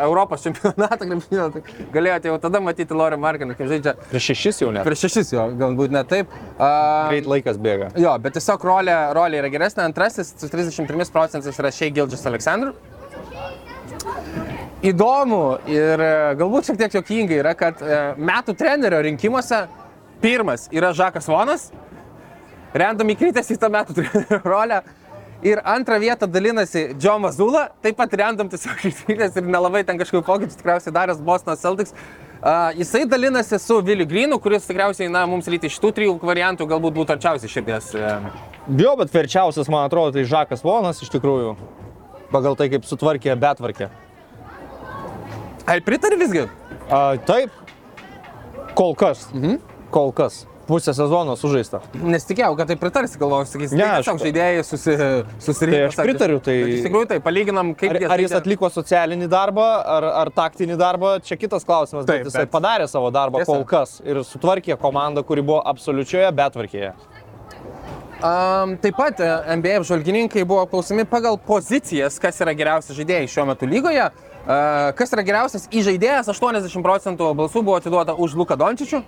Europos čempionatą krepšinio, galėjote jau tada matyti Lori Markiną, kaip žaidžia. Prieš šešis jau ne. Prieš šešis jo, galbūt ne taip. Uh, Greit laikas bėga. Jo, bet tiesiog rolė, rolė yra geresnė. Antrasis su 33 procentais yra Shea Gildžas Aleksandr. Įdomu ir e, galbūt šiek tiek jokinga yra, kad metų trenerio rinkimuose pirmas yra Žakas Vonas, random įkritęs į tą metų <laughs> rolę. Ir antrą vietą dalinasi Joe Mazula, taip pat random tiesiog <laughs> įkritęs ir nelabai ten kažkokių pokyčių tikriausiai daręs Boston Celtics. Uh, jisai dalinasi su Viliu Grinu, kuris tikriausiai, na, mums lyti iš tų trijų variantų galbūt būtų arčiausiai širdies. Uh, Jo, bet verčiausias, man atrodo, tai Žakas Vonas iš tikrųjų. Pagal tai, kaip sutvarkė betvarkė. Ar pritari visgi? A, taip. Kol kas. Mhm. Kol kas. Pusę sezono sužaista. Nesitikėjau, kad tai pritarsi, galvojau, sakysi, Ne, ne, aš- tiesiog žaidėjai susi, susirinko. Tai aš pritariu, tai- Bet Iš tikrųjų, tai palyginam, kaip Ar, jie ar jis atliko socialinį darbą, ar, ar taktinį darbą, čia kitas klausimas, Taip, bet jisai bet- padarė savo darbą Tiesa. kol kas ir sutvarkė komandą, kuri buvo absoliučioje betvarkėje. Um, taip pat e, NBA apžvalgininkai buvo klausimi pagal pozicijas, kas yra geriausias žaidėjas šiuo metu lygoje. Uh, kas yra geriausias įžaidėjas, 80 procentų balsų buvo atiduota už Luką Dončičių.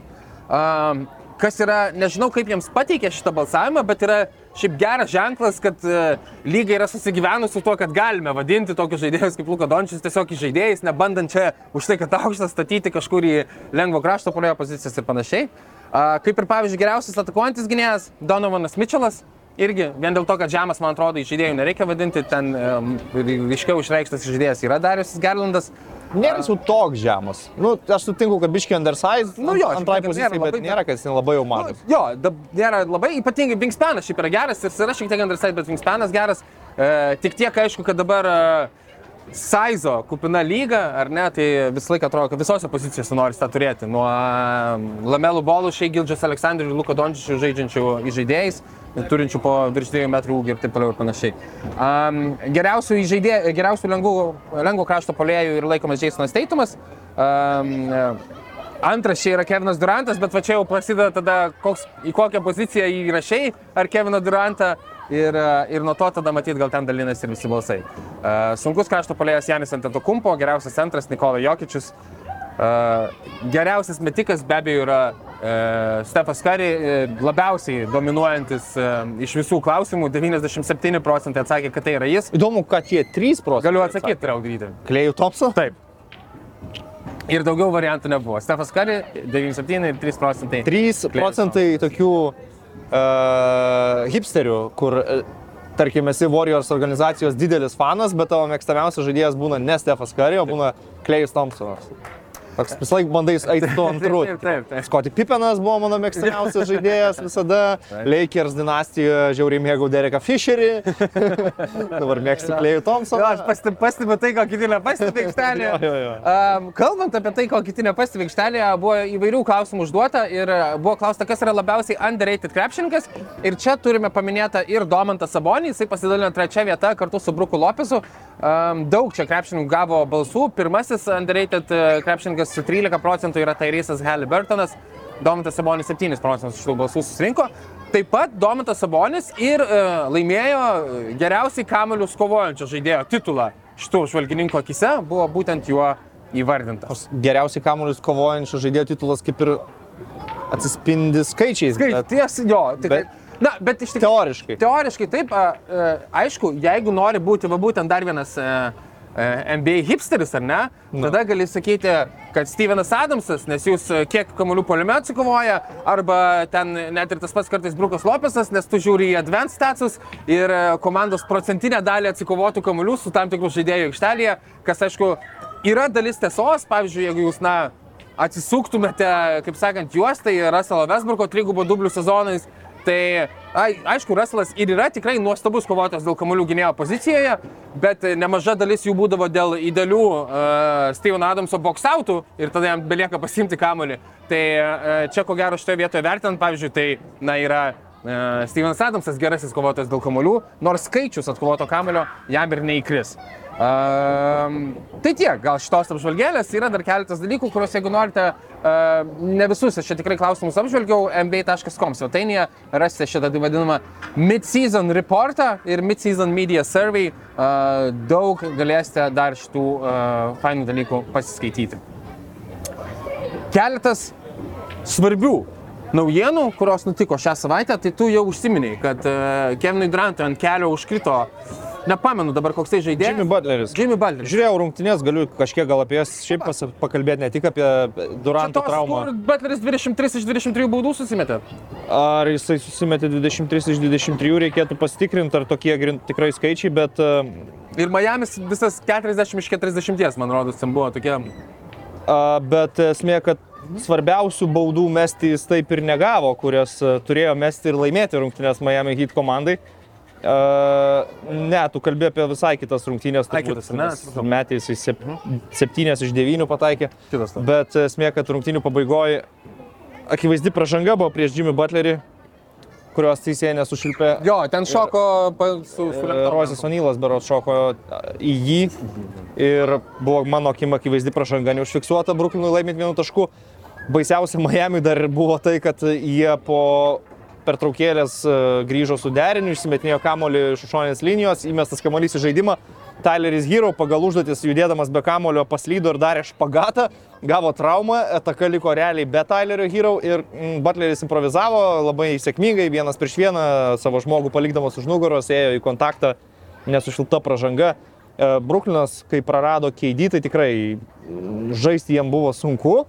Um, kas yra, nežinau kaip jiems pateikė šitą balsavimą, bet yra šiaip geras ženklas, kad uh, lyga yra susigyvenusi su tuo, kad galime vadinti tokius žaidėjus kaip Luka Dončičius tiesiog žaidėjais, nebandant čia už tai, kad aukštas statyti kažkur į lengvo krašto polėjo pozicijas ir panašiai. Kaip ir pavyzdžiui geriausias atakuojantis gynėjas Donovanas Mitčelas. Irgi vien dėl to, kad žemas, man atrodo, žaidėjų nereikia vadinti, ten um, ryškiau išreikštas žaidėjas yra Darius Garlandas. Nėra jis jau toks žemas. Nu, aš sutinku, kad biški undersize. Nu jo, antrai pozicijai, nėra bet labai- nėra, kad jis labai jau mažas. Jo, dab, nėra labai, ypatingai Bingspanas šiaip yra geras ir yra šiek tiek underside, bet Bingspanas geras. E, tik tiek aišku, kad dabar e, Saizo kupina lyga, ar ne, tai visą laiką atrodo, kad visose pozicijose nori tą turėti. Nuo e, Lamelų bolų, Šiai Gildžas Aleksandrių ir Luko Dončičių žaidžiančių įžaidėjais, turinčių po virš 2 metrų ūgį ir taip toliau ir panašiai. Um, geriausių, įžaidė, geriausių lengvų, lengvo krašto polėjų ir laikomas Jasonas Teitumas. Um, Antras čia yra Kevinas Durantas, bet va čia jau prasideda tada, koks, į kokią poziciją įrašiai, ar Keviną Durantą. Ir, e, ir nuo to tada matyt gal ten dalinasi ir visi balsai. Uh, sunkus krašto polėjas Janis Antetokumpo, geriausias centras Nikola Jokičius. Uh, geriausias metikas be abejo yra uh, Stefas Kari, uh, labiausiai dominuojantis uh, iš visų klausimų, 97 procentai atsakė, kad tai yra jis. Įdomu, kad tie 3 procentai. Galiu atsakyti, Raudryti. Klėjų Topsą? Taip. Ir daugiau variantų nebuvo. Stefas Kari 97 ir 3 procentai. 3 procentai tokių uh, hipsterių, kur, uh, tarkim, esi Warriors organizacijos didelis fanas, bet tavo mėgstamiausias žaidėjas būna ne Stefas Curry, o būna Klejus Thompsonas. Toks visą laiką bandai eiti tuo antru. Taip, taip, taip. Scotty Pippenas buvo mano mėgstamiausias <laughs> žaidėjas visada. Lakers dinastijoje žiauriai mėgau Dereką Fisherį. <laughs> Dabar mėgstu Klejų Thompsoną. aš pastebiu, pastebiu tai, ko kiti nepastebi aikštelėje. <laughs> Um, kalbant apie tai, ko kiti nepastebi aikštelėje, buvo įvairių klausimų užduota ir buvo klausta, kas yra labiausiai underrated krepšininkas. Ir čia turime paminėtą ir Domantą Sabonį, jisai pasidalino trečią vietą kartu su Bruku Lopesu. Um, daug čia krepšininkų gavo balsų. Pirmasis underrated e, krepšininkas su 13 procentų yra Tairysas Halliburtonas. Domantas Sabonis 7 procentus šitų balsų susirinko. Taip pat Domantas Sabonis ir e, laimėjo e, geriausiai kamelius kovojančio žaidėjo titulą šitų žvalgininkų akise, buvo būtent juo įvardintas. Geriausiai kamuolius kovojančių žaidėjų titulas kaip ir atsispindi skaičiais. Bet ties, jo, tai, bet- na, bet iš tikrųjų. Teoriškai. Teoriškai taip, a, a, aišku, jeigu nori būti, va būtent dar vienas a, a, NBA hipsteris, ar ne, tada gali sakyti, kad Stevenas Adamsas, nes jūs a, kiek kamuolių poliume atsikovoja, arba ten net ir tas pats kartais Brukas Lopesas, nes tu žiūri į advanced statsus ir a, komandos procentinę dalį atsikovotų kamuolių su tam tikrų žaidėjų aikštelėje, kas aišku yra dalis tiesos, pavyzdžiui, jeigu jūs, na, atsisuktumėte, kaip sakant, juos, tai Russell Westbrooko trigubo dublių sezonais Tai ai, aišku, Russellas ir yra tikrai nuostabus kovotojas dėl kamuolių gynėjo pozicijoje, bet e, nemaža dalis jų būdavo dėl idealių uh, Steven Adamso boksautų ir tada jam belieka pasimti kamuolį. Tai uh, čia ko gero šitoje vietoje vertinant, pavyzdžiui, tai na, yra Stevenas Adamsas gerasis kovotojas dėl kamuolių, nors skaičius atkovoto kamulio jam ir neįkris. Um, tai tiek, gal šitos apžvalgėlės yra dar keletas dalykų, kuriuos jeigu norite, uh, ne visus, aš čia tikrai klausimus apžvelgiau, mba.com svetainėje rasite šitą tai vadinamą mid-season reportą ir mid-season media survey, uh, daug galėsite dar šitų uh, fainų dalykų pasiskaityti. Keletas svarbių naujienų, kurios nutiko šią savaitę, tai tu jau užsiminiai, kad uh, Kevinui Durantui ant kelio užkrito, nepamenu dabar koks tai žaidėjas. Jimmy Butleris. Jimmy Butleris. Žiūrėjau rungtynės, galiu kažkiek gal apie jas šiaip pas- pakalbėti, ne tik apie Duranto Tos, traumą. kur Butleris 23 iš 23 baudų susimetė. Ar jisai susimetė 23 iš 23, reikėtų pasitikrinti, ar tokie tikrai skaičiai, bet uh, Ir Miami's visas 40 iš 40, man rodos, ten buvo tokie. A, Bet esmė, kad svarbiausių baudų mesti jis taip ir negavo, kurias a, turėjo mesti ir laimėti rungtynės Miami Heat komandai. A, Ne, tu kalbė apie visai kitas rungtynės. Ai, turbūt, kitas, ne. Metė jisai sep, septynės iš devynių pataikė. Kitas tas. Bet esmė, kad rungtynių pabaigoje akivaizdi pražanga buvo prieš Jimmy Butlerį, kurios teisėjai nesušilpė. Jo, ten šoko pa, su, su E, Rozės Onylas berots šoko į jį ir buvo mano akim akivaizdi pražanga neužfiksuota Brooklynui laimint vienu tašku. Baisiausia Miami dar buvo tai, kad jie po pertraukėlės e, grįžo su deriniu, išsimetinėjo kamolį iš šoninės linijos, įmestas kamolys į žaidimą. Tyleris Hero pagal užduotis judėdamas be kamolio paslydo ir darė špagatą, gavo traumą, ataka liko realiai be Tylerio Hero ir mm, Butleris improvizavo labai sėkmingai, vienas prieš vieną savo žmogų palikdamas už nugaros, ėjo į kontaktą, nesušilta pražanga. E, Bruklinas, kai prarado keidį, tai tikrai mm, žaisti jiem buvo sunku.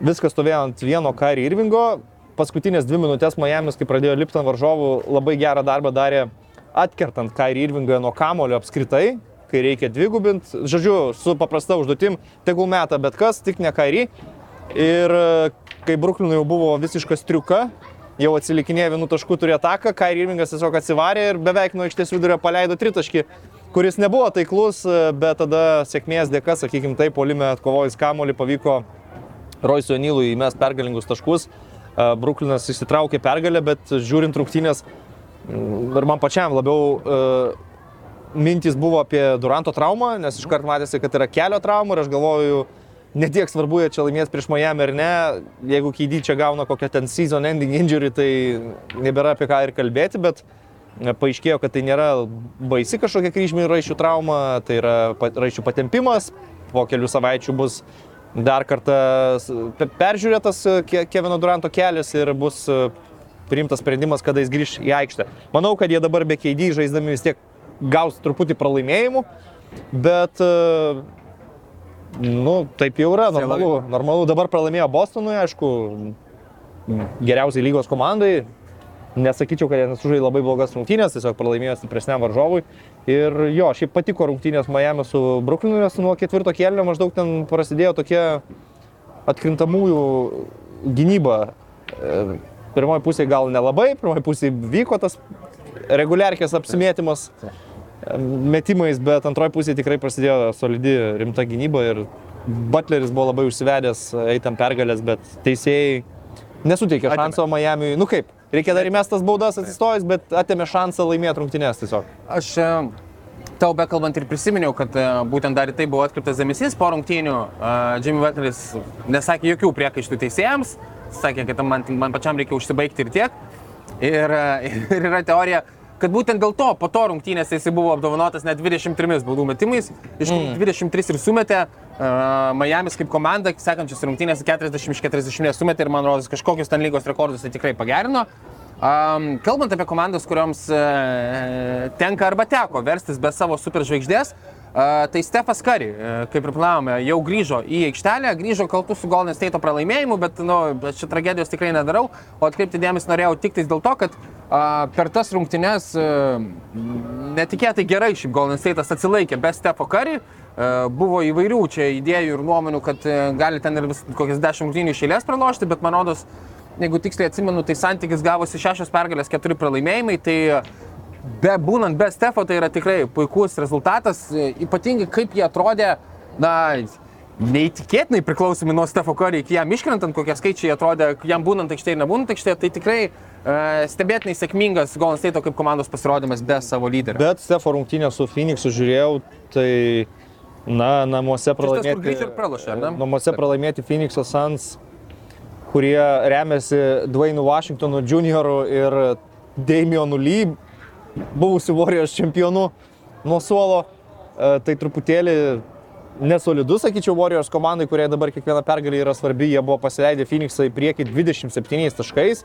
Viskas stovėjo ant vieno Kari Irvingo. Paskutinės dvi minutės Miami's, kai pradėjo lipti ant varžovų, labai gerą darbą darė atkertant Kari Irvingą nuo kamulio apskritai, kai reikia dvigubinti. Žodžiu, su paprasta užduotim, tegul meta bet kas, tik ne Kari. Ir e, kai Bruklinui jau buvo visiškas triuka, jau atsilikinėjo vienų taškų turėjo ataką, Kairi Irvingas tiesiog atsivarė ir beveik nuo aikštės vidurio paleido tritaškį, kuris nebuvo taiklus, e, bet tada sėkmės dėka, sakykime taip, polime atkovojus kamolį pavyko Roisui Nylui įmest pergalingus taškus. Bruklinas įsitraukė pergalę, bet žiūrint rungtynės mm, ir man pačiam labiau e, mintys buvo apie Duranto traumą, nes iškart matėsi, kad yra kelio trauma ir aš galvoju, netiek svarbu, jie čia laimės prieš Miami ar ne. Jeigu Keidį čia gauna kokią ten season ending injury, tai nebėra apie ką ir kalbėti, bet e, paaiškėjo, kad tai nėra baisi kažkokia kryžminių raiščių trauma, tai yra raiščių patempimas, po kelių savaičių bus dar kartą peržiūrėtas e, Ke- Kevino Duranto kelias ir bus e, priimtas sprendimas, kada jis grįž į aikštę. Manau, kad jie dabar be keidį žaisdami vis tiek gaus truputį pralaimėjimų, bet, e, nu, taip jau yra, normalu. Normalu, dabar pralaimėjo Bostonui, aišku, geriausiai lygos komandai. Nesakyčiau, kad jie nesužaidė labai blogas rungtynės, tiesiog pralaimėjo stipresniam varžovui. Ir jo, šiaip patiko rungtynės Miami su Brooklynu, nes nuo ketvirto kėlinio maždaug ten prasidėjo tokie atkrintamųjų gynyba. E, Pirmoji pusė gal nelabai, pirmoji pusė vyko tas reguliarkės apsimėtymas e, metimais, bet antroji pusė tikrai prasidėjo solidi rimta gynyba ir Butleris buvo labai užsivedęs eitam pergalės, bet teisėjai nesuteikė šanso Miami. Nu kaip, reikia dar įmestas baudas atsistojus, bet atėmė šansą laimėti rungtynės tiesiog. Aš e, tau bekalbant ir prisiminiau, kad e, būtent dar į tai buvo atkreiptas dėmesys po rungtynių. e, Jimmy Butleris nesakė jokių priekaištų teisėjams, sakė, kad man, man pačiam reikia užsibaigti ir tiek. Ir, <laughs> ir yra teorija, kad būtent dėl to po to rungtynės jisai buvo apdovanotas net 23 baudų metimais, iš kurių 23 ir sumetė. Miami's kaip komanda, sekančias rungtynės 40 iš 40 sumetė ir man rodos kažkokius ten lygos rekordus tai tikrai pagerino. Um, kalbant apie komandas, kurioms uh, tenka arba teko verstis be savo superžvaigždės, uh, tai Stefas Kari, uh, kaip ir planavome, jau grįžo į aikštelę, grįžo kartu su Golden State pralaimėjimu, bet nu, čia tragedijos tikrai nedarau, o atkreipti dėmesį norėjau tik tais dėl to, kad uh, per tas rungtynes uh, netikėtai gerai šiaip Golden State'as atsilaikė be Stefo Kari. Uh, buvo įvairių čia idėjų ir nuomonių, kad gali ten ir vis kokias dešimt rungtynių iš eilės pralošti, bet man rodos, jeigu tiksliai atsimenu, tai santykis gavosi 6 pergalės, 4 pralaimėjimai, tai be būnant be Stefo tai yra tikrai puikus rezultatas, e, ypatingai kaip jie atrodė, na, neįtikėtinai priklausomi nuo Stefo Curry, iki jam iškrentant, kokie skaičiai atrodė, jam būnant aikštėje ir nebūnant aikštėje, tai tikrai e, stebėtinai sėkmingas Golden State kaip komandos pasirodymas be savo lyderio. Bet Stefo rungtynę su Phoenixu žiūrėjau, tai, na, namuose pralaimėti. ir pralošė, ne? Namuose pralaimėti Phoenix'o Suns, kurie remiasi Dwayne Washingtonu Jr. ir Damienu Lee, buvusiu Warriors čempionu nuo suolo. E, Tai truputėlį nesolidus, sakyčiau, Warriors komandai, kuriai dabar kiekviena pergalė yra svarbi. Jie buvo pasileidę Phoenixą į priekį 27 taškais.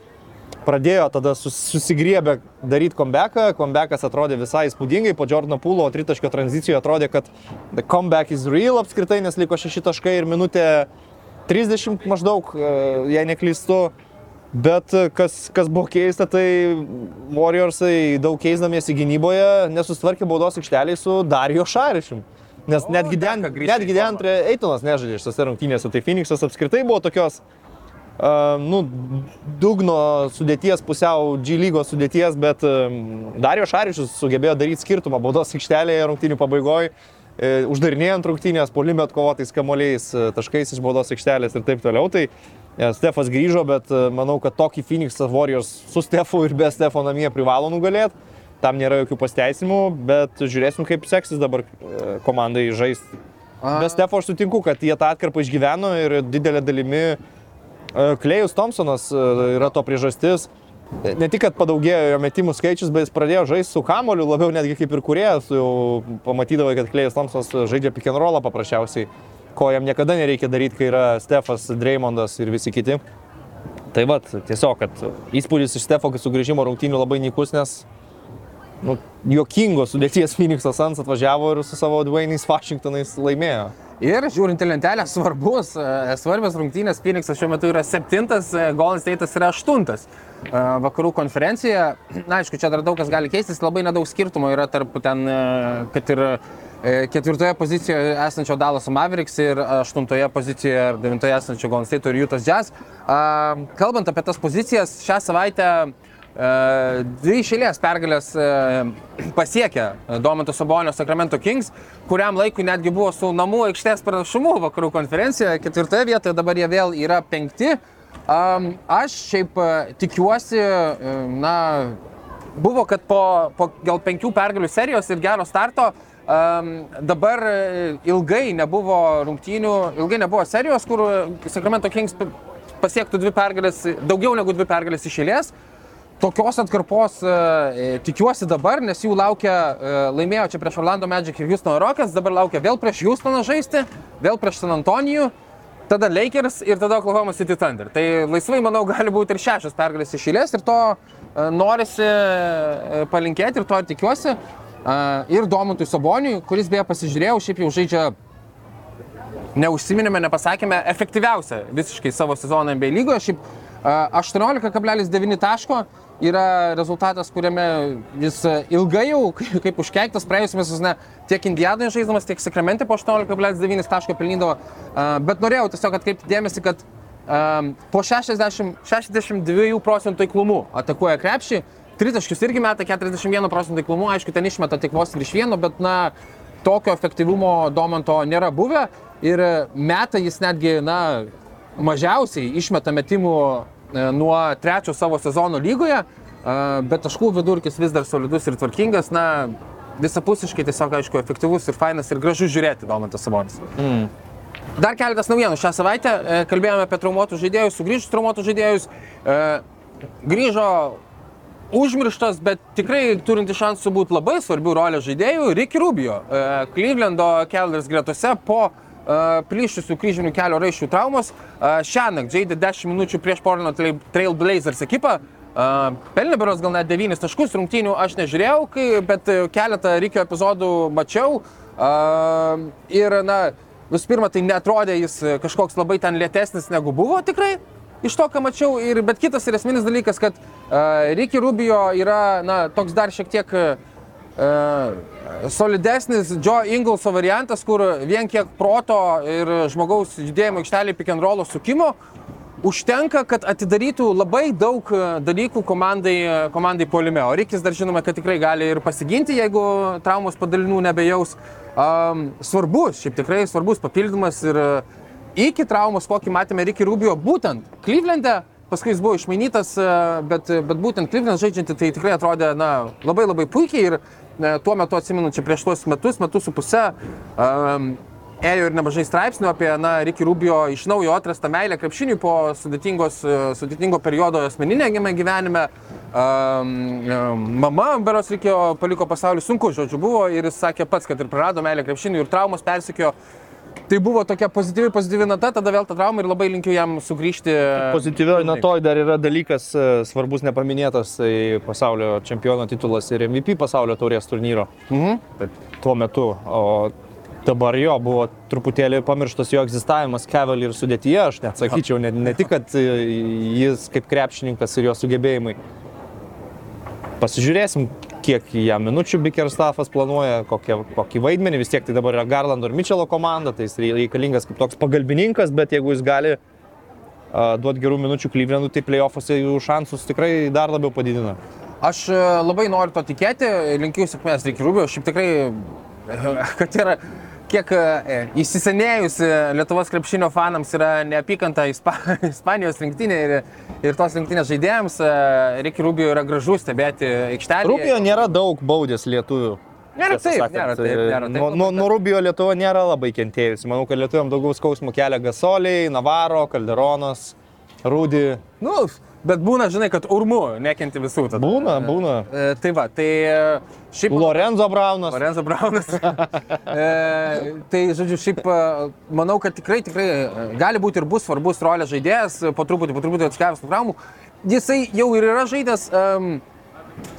Pradėjo tada sus, susigriebę daryti comebacką. Comebackas atrodė visai įspūdingai. Po Jordano Pūlo tritaškio tranzicijoje atrodė, kad the comeback is real apskritai, nes liko 6 taškai ir minutė 30 maždaug, e, jei neklystu. Bet e, kas, kas buvo keista, tai Warriorsai daug keisdamiesi gynyboje nesusitvarkė baudos aikšteliai su Dario Šarišim. Nes O, netgi, į netgi Dentre Eitonas nežaidė šiose rungtynėse, tai Phoenixas apskritai buvo tokios, uh, nu, dugno sudėties, pusiau G lygos sudėties, bet um, Dario Šarišius sugebėjo daryti skirtumą baudos aikštelėje rungtynių pabaigoje, e, uždarinėjant rungtynės, polime atkovotais kamoliais, e, taškais iš baudos aikštelės ir taip toliau. Tai e, Stefas grįžo, bet e, manau, kad tokį Phoenix'as Warriors su Stefu ir be Stefo namie privalo nugalėti. Tam nėra jokių pasteisimų, bet žiūrėsim, kaip seksis dabar e, komandai žaisti. Be Stefo aš sutinku, kad jie tą atkarpą išgyveno ir didelė dalimi e, Klejus Thompsonas yra to priežastis. Ne tik, kad padaugėjo jo metimų skaičius, bet jis pradėjo žaisti su kamoliu, labiau netgi kaip ir kuriejas, jau pamatydavo, kad Klejus Thompsonas žaidžia pick and rollą paprasčiausiai, ko jam niekada nereikia daryti, kai yra Stefas, Dreymondas ir visi kiti. Tai vad, tiesiog, kad įspūdis iš Stefo sugrįžimo rungtynių labai nykus, nes nu, juokingos sudėties Phoenix'o Suns atvažiavo ir su savo Dwayne'ais Washingtonais laimėjo. Ir žiūrint į lentelę, svarbus, e, svarbios rungtynės, Phoenixas šiuo metu yra septintas, e, Golden State'as yra aštuntas e, vakarų konferencijoje. <clears throat> Na, aišku, čia dar daug kas gali keistis, labai nedaug skirtumo yra tarp ten, kad ir ketvirtoje pozicijoje esančio Dallas Mavericks ir aštuntoje pozicijoje ar devintoje esančio Golden State ir Utah Jazz. Kalbant apie tas pozicijas, šią savaitę E, Dvi išėlės pergalės e, pasiekė Domanto Sabonio Sacramento Kings, kuriam laikui netgi buvo su namų aikštės pranašumu vakarų konferencijoje. Ketvirtoje vietoje dabar jie vėl yra penkti. Aš šiaip e, tikiuosi, e, na, buvo, kad po, po gal penkių pergalių serijos ir gero starto um, dabar e, ilgai nebuvo rungtynių, ilgai nebuvo serijos, kur Sacramento Kings pasiektų dvi pergalės, daugiau negu dvi pergalės iš eilės. Tokios atkarpos e, tikiuosi dabar, nes jų laukia, e, laimėjo čia prieš Orlando Magic ir Houstono Rockets, dabar laukia vėl prieš Houstoną žaisti, vėl prieš San Antonijų, tada Lakers ir tada Oklahoma City Thunder. Tai laisvai, manau, gali būti ir šešios pergalės iš eilės ir to e, norisi e, palinkėti ir to ir tikiuosi. E, ir Domantui Saboniui, kuris beje pasižiūrėjau, šiaip jau žaidžia neužsiminėme, nepasakėme, efektyviausia visiškai savo sezoną NBA lygoje. Šiaip 18,9 taško yra rezultatas, kuriame jis a, ilgai jau <laughs> kaip- užkeiktas praėjusiamis sezone tiek Indianoje žaiddamas, tiek Sakramente po 18,9 taško pelnydavo. Bet norėjau tiesiog atkreipti dėmesį, kad po 60, 62 procentų taiklumu atakuoja krepšį. Tritaškius irgi meta 41 procentų taiklumu, aišku, ten išmeta tik vos virš vieno, bet na, tokio efektyvumo Domanto nėra buvę ir meta jis netgi, na, mažiausiai išmeta metimų e, nuo trečio savo sezono lygoje, e, bet taškų vidurkis vis dar solidus ir tvarkingas, na, visapusiškai tiesiog, aišku, efektyvus ir fainas ir gražu žiūrėti Domantas Sabonis. Mm. Dar keletas naujienų šią savaitę. e, Kalbėjome apie traumuotus žaidėjus, sugrįžus traumuotus žaidėjus. E, Grįžo užmirštas, bet tikrai turinti šansų būti labai svarbių rolės žaidėjų, Ricky Rubio, e, Clevelando Cavaliers gretose po e, plyšusių kryžinių kelio raiščių traumos. Šią naktį žaidė 10 minučių prieš Portland Trail- Trail Blazers ekipą. Pelnė beros gal net 9 taškus rungtynių aš nežiūrėjau, kai, bet e, keletą Rikio epizodų mačiau. Ir, na, visų pirma, tai netrodė jis e, kažkoks labai ten lėtesnis negu buvo tikrai iš to, ką mačiau. Ir, bet kitas ir esminis dalykas, kad uh, Ricky Rubio yra na, toks dar šiek tiek uh, solidesnis Joe Inglso variantas, kur vien kiek proto ir žmogaus judėjimo aikštelį pick and rollo sukimo užtenka, kad atidarytų labai daug e, dalykų komandai, e, komandai polime. O Rikis dar žinome, kad tikrai gali ir pasiginti, jeigu traumos padalinių nebejaus. Um, svarbus, šiaip tikrai svarbus papildymas ir e, iki traumos, kokį matėme Rikį Rubio, būtent Klyvlende, paskui jis buvo išmainytas, e, bet, bet būtent Klyvlende žaidžianti tai tikrai atrodė na, labai labai puikiai ir e, tuo metu atsimenu, čia prieš tuos metus, metus su pusę, um, ėjo ir nemažai straipsnių apie na, Rikį Rubio iš naujo atrastą meilę krepšiniui po e, sudėtingo periodo asmeninėme gyvenime. Um, mama Beros reikėjo paliko pasaulį sunku, žodžiu, buvo ir jis sakė pats, kad ir prarado meilę krepšiniui ir traumas persikėjo. Tai buvo tokia pozityvi, pozityvi nata, tada vėl ta trauma ir labai linkiu jam sugrįžti. Pozityvioji natoj dar yra dalykas e, svarbus nepaminėtas, tai pasaulio čempiono titulas ir MVP pasaulio taurės turnyro. Mhm. Bet tuo metu, o dabar jo buvo truputėlį pamirštas jo egzistavimas Cavalier sudėtyje, aš net sakyčiau, ne, ne tik, kad e, jis kaip krepšininkas ir jo sugebėjimai. Pasižiūrėsim, kiek jam minučių Bickerstaffas planuoja, kokie, kokį vaidmenį, vis tiek tai dabar yra Garlando ir Mitchelo komanda, tai jis reikalingas kaip toks pagalbininkas, bet jeigu jis gali uh, duoti gerų minučių Klyvlenui, tai playoffuose jų šansus tikrai dar labiau padidina. Aš e, labai noriu to tikėti, linkiu sėkmės Rikį Rubio, šiaip tikrai, <laughs> kad yra kiek e, įsisenėjusi Lietuvos krepšinio fanams yra neapykanta Ispa, <laughs> Ispanijos rinktinė ir, ir tos rinktinės žaidėjams, Rikį Rubio yra gražu stebėti aikštelėje. Rubio nėra daug baudęs lietuvių. Nėra taip, sakant. nėra taip, nėra taip. Nuo, nuo, nuo Rubio Lietuva nėra labai kentėjusi. Manau, kad lietuviam daugiau skausmų kelia Gasoliai, Navaro, Calderonas, Rūdi. Nu, bet būna, žinai, kad urmu nekenti visų. Tada. Būna, būna. E, tai va, tai e, šiaip... Lorenzo Braunas. Lorenzo Braunas. <laughs> e, tai, žodžiu, šiaip e, manau, kad tikrai, tikrai e, gali būti ir bus svarbus rolės žaidėjas, e, po truputį, po truputį atskavęs nuo traumų. Jisai jau ir yra žaidęs um,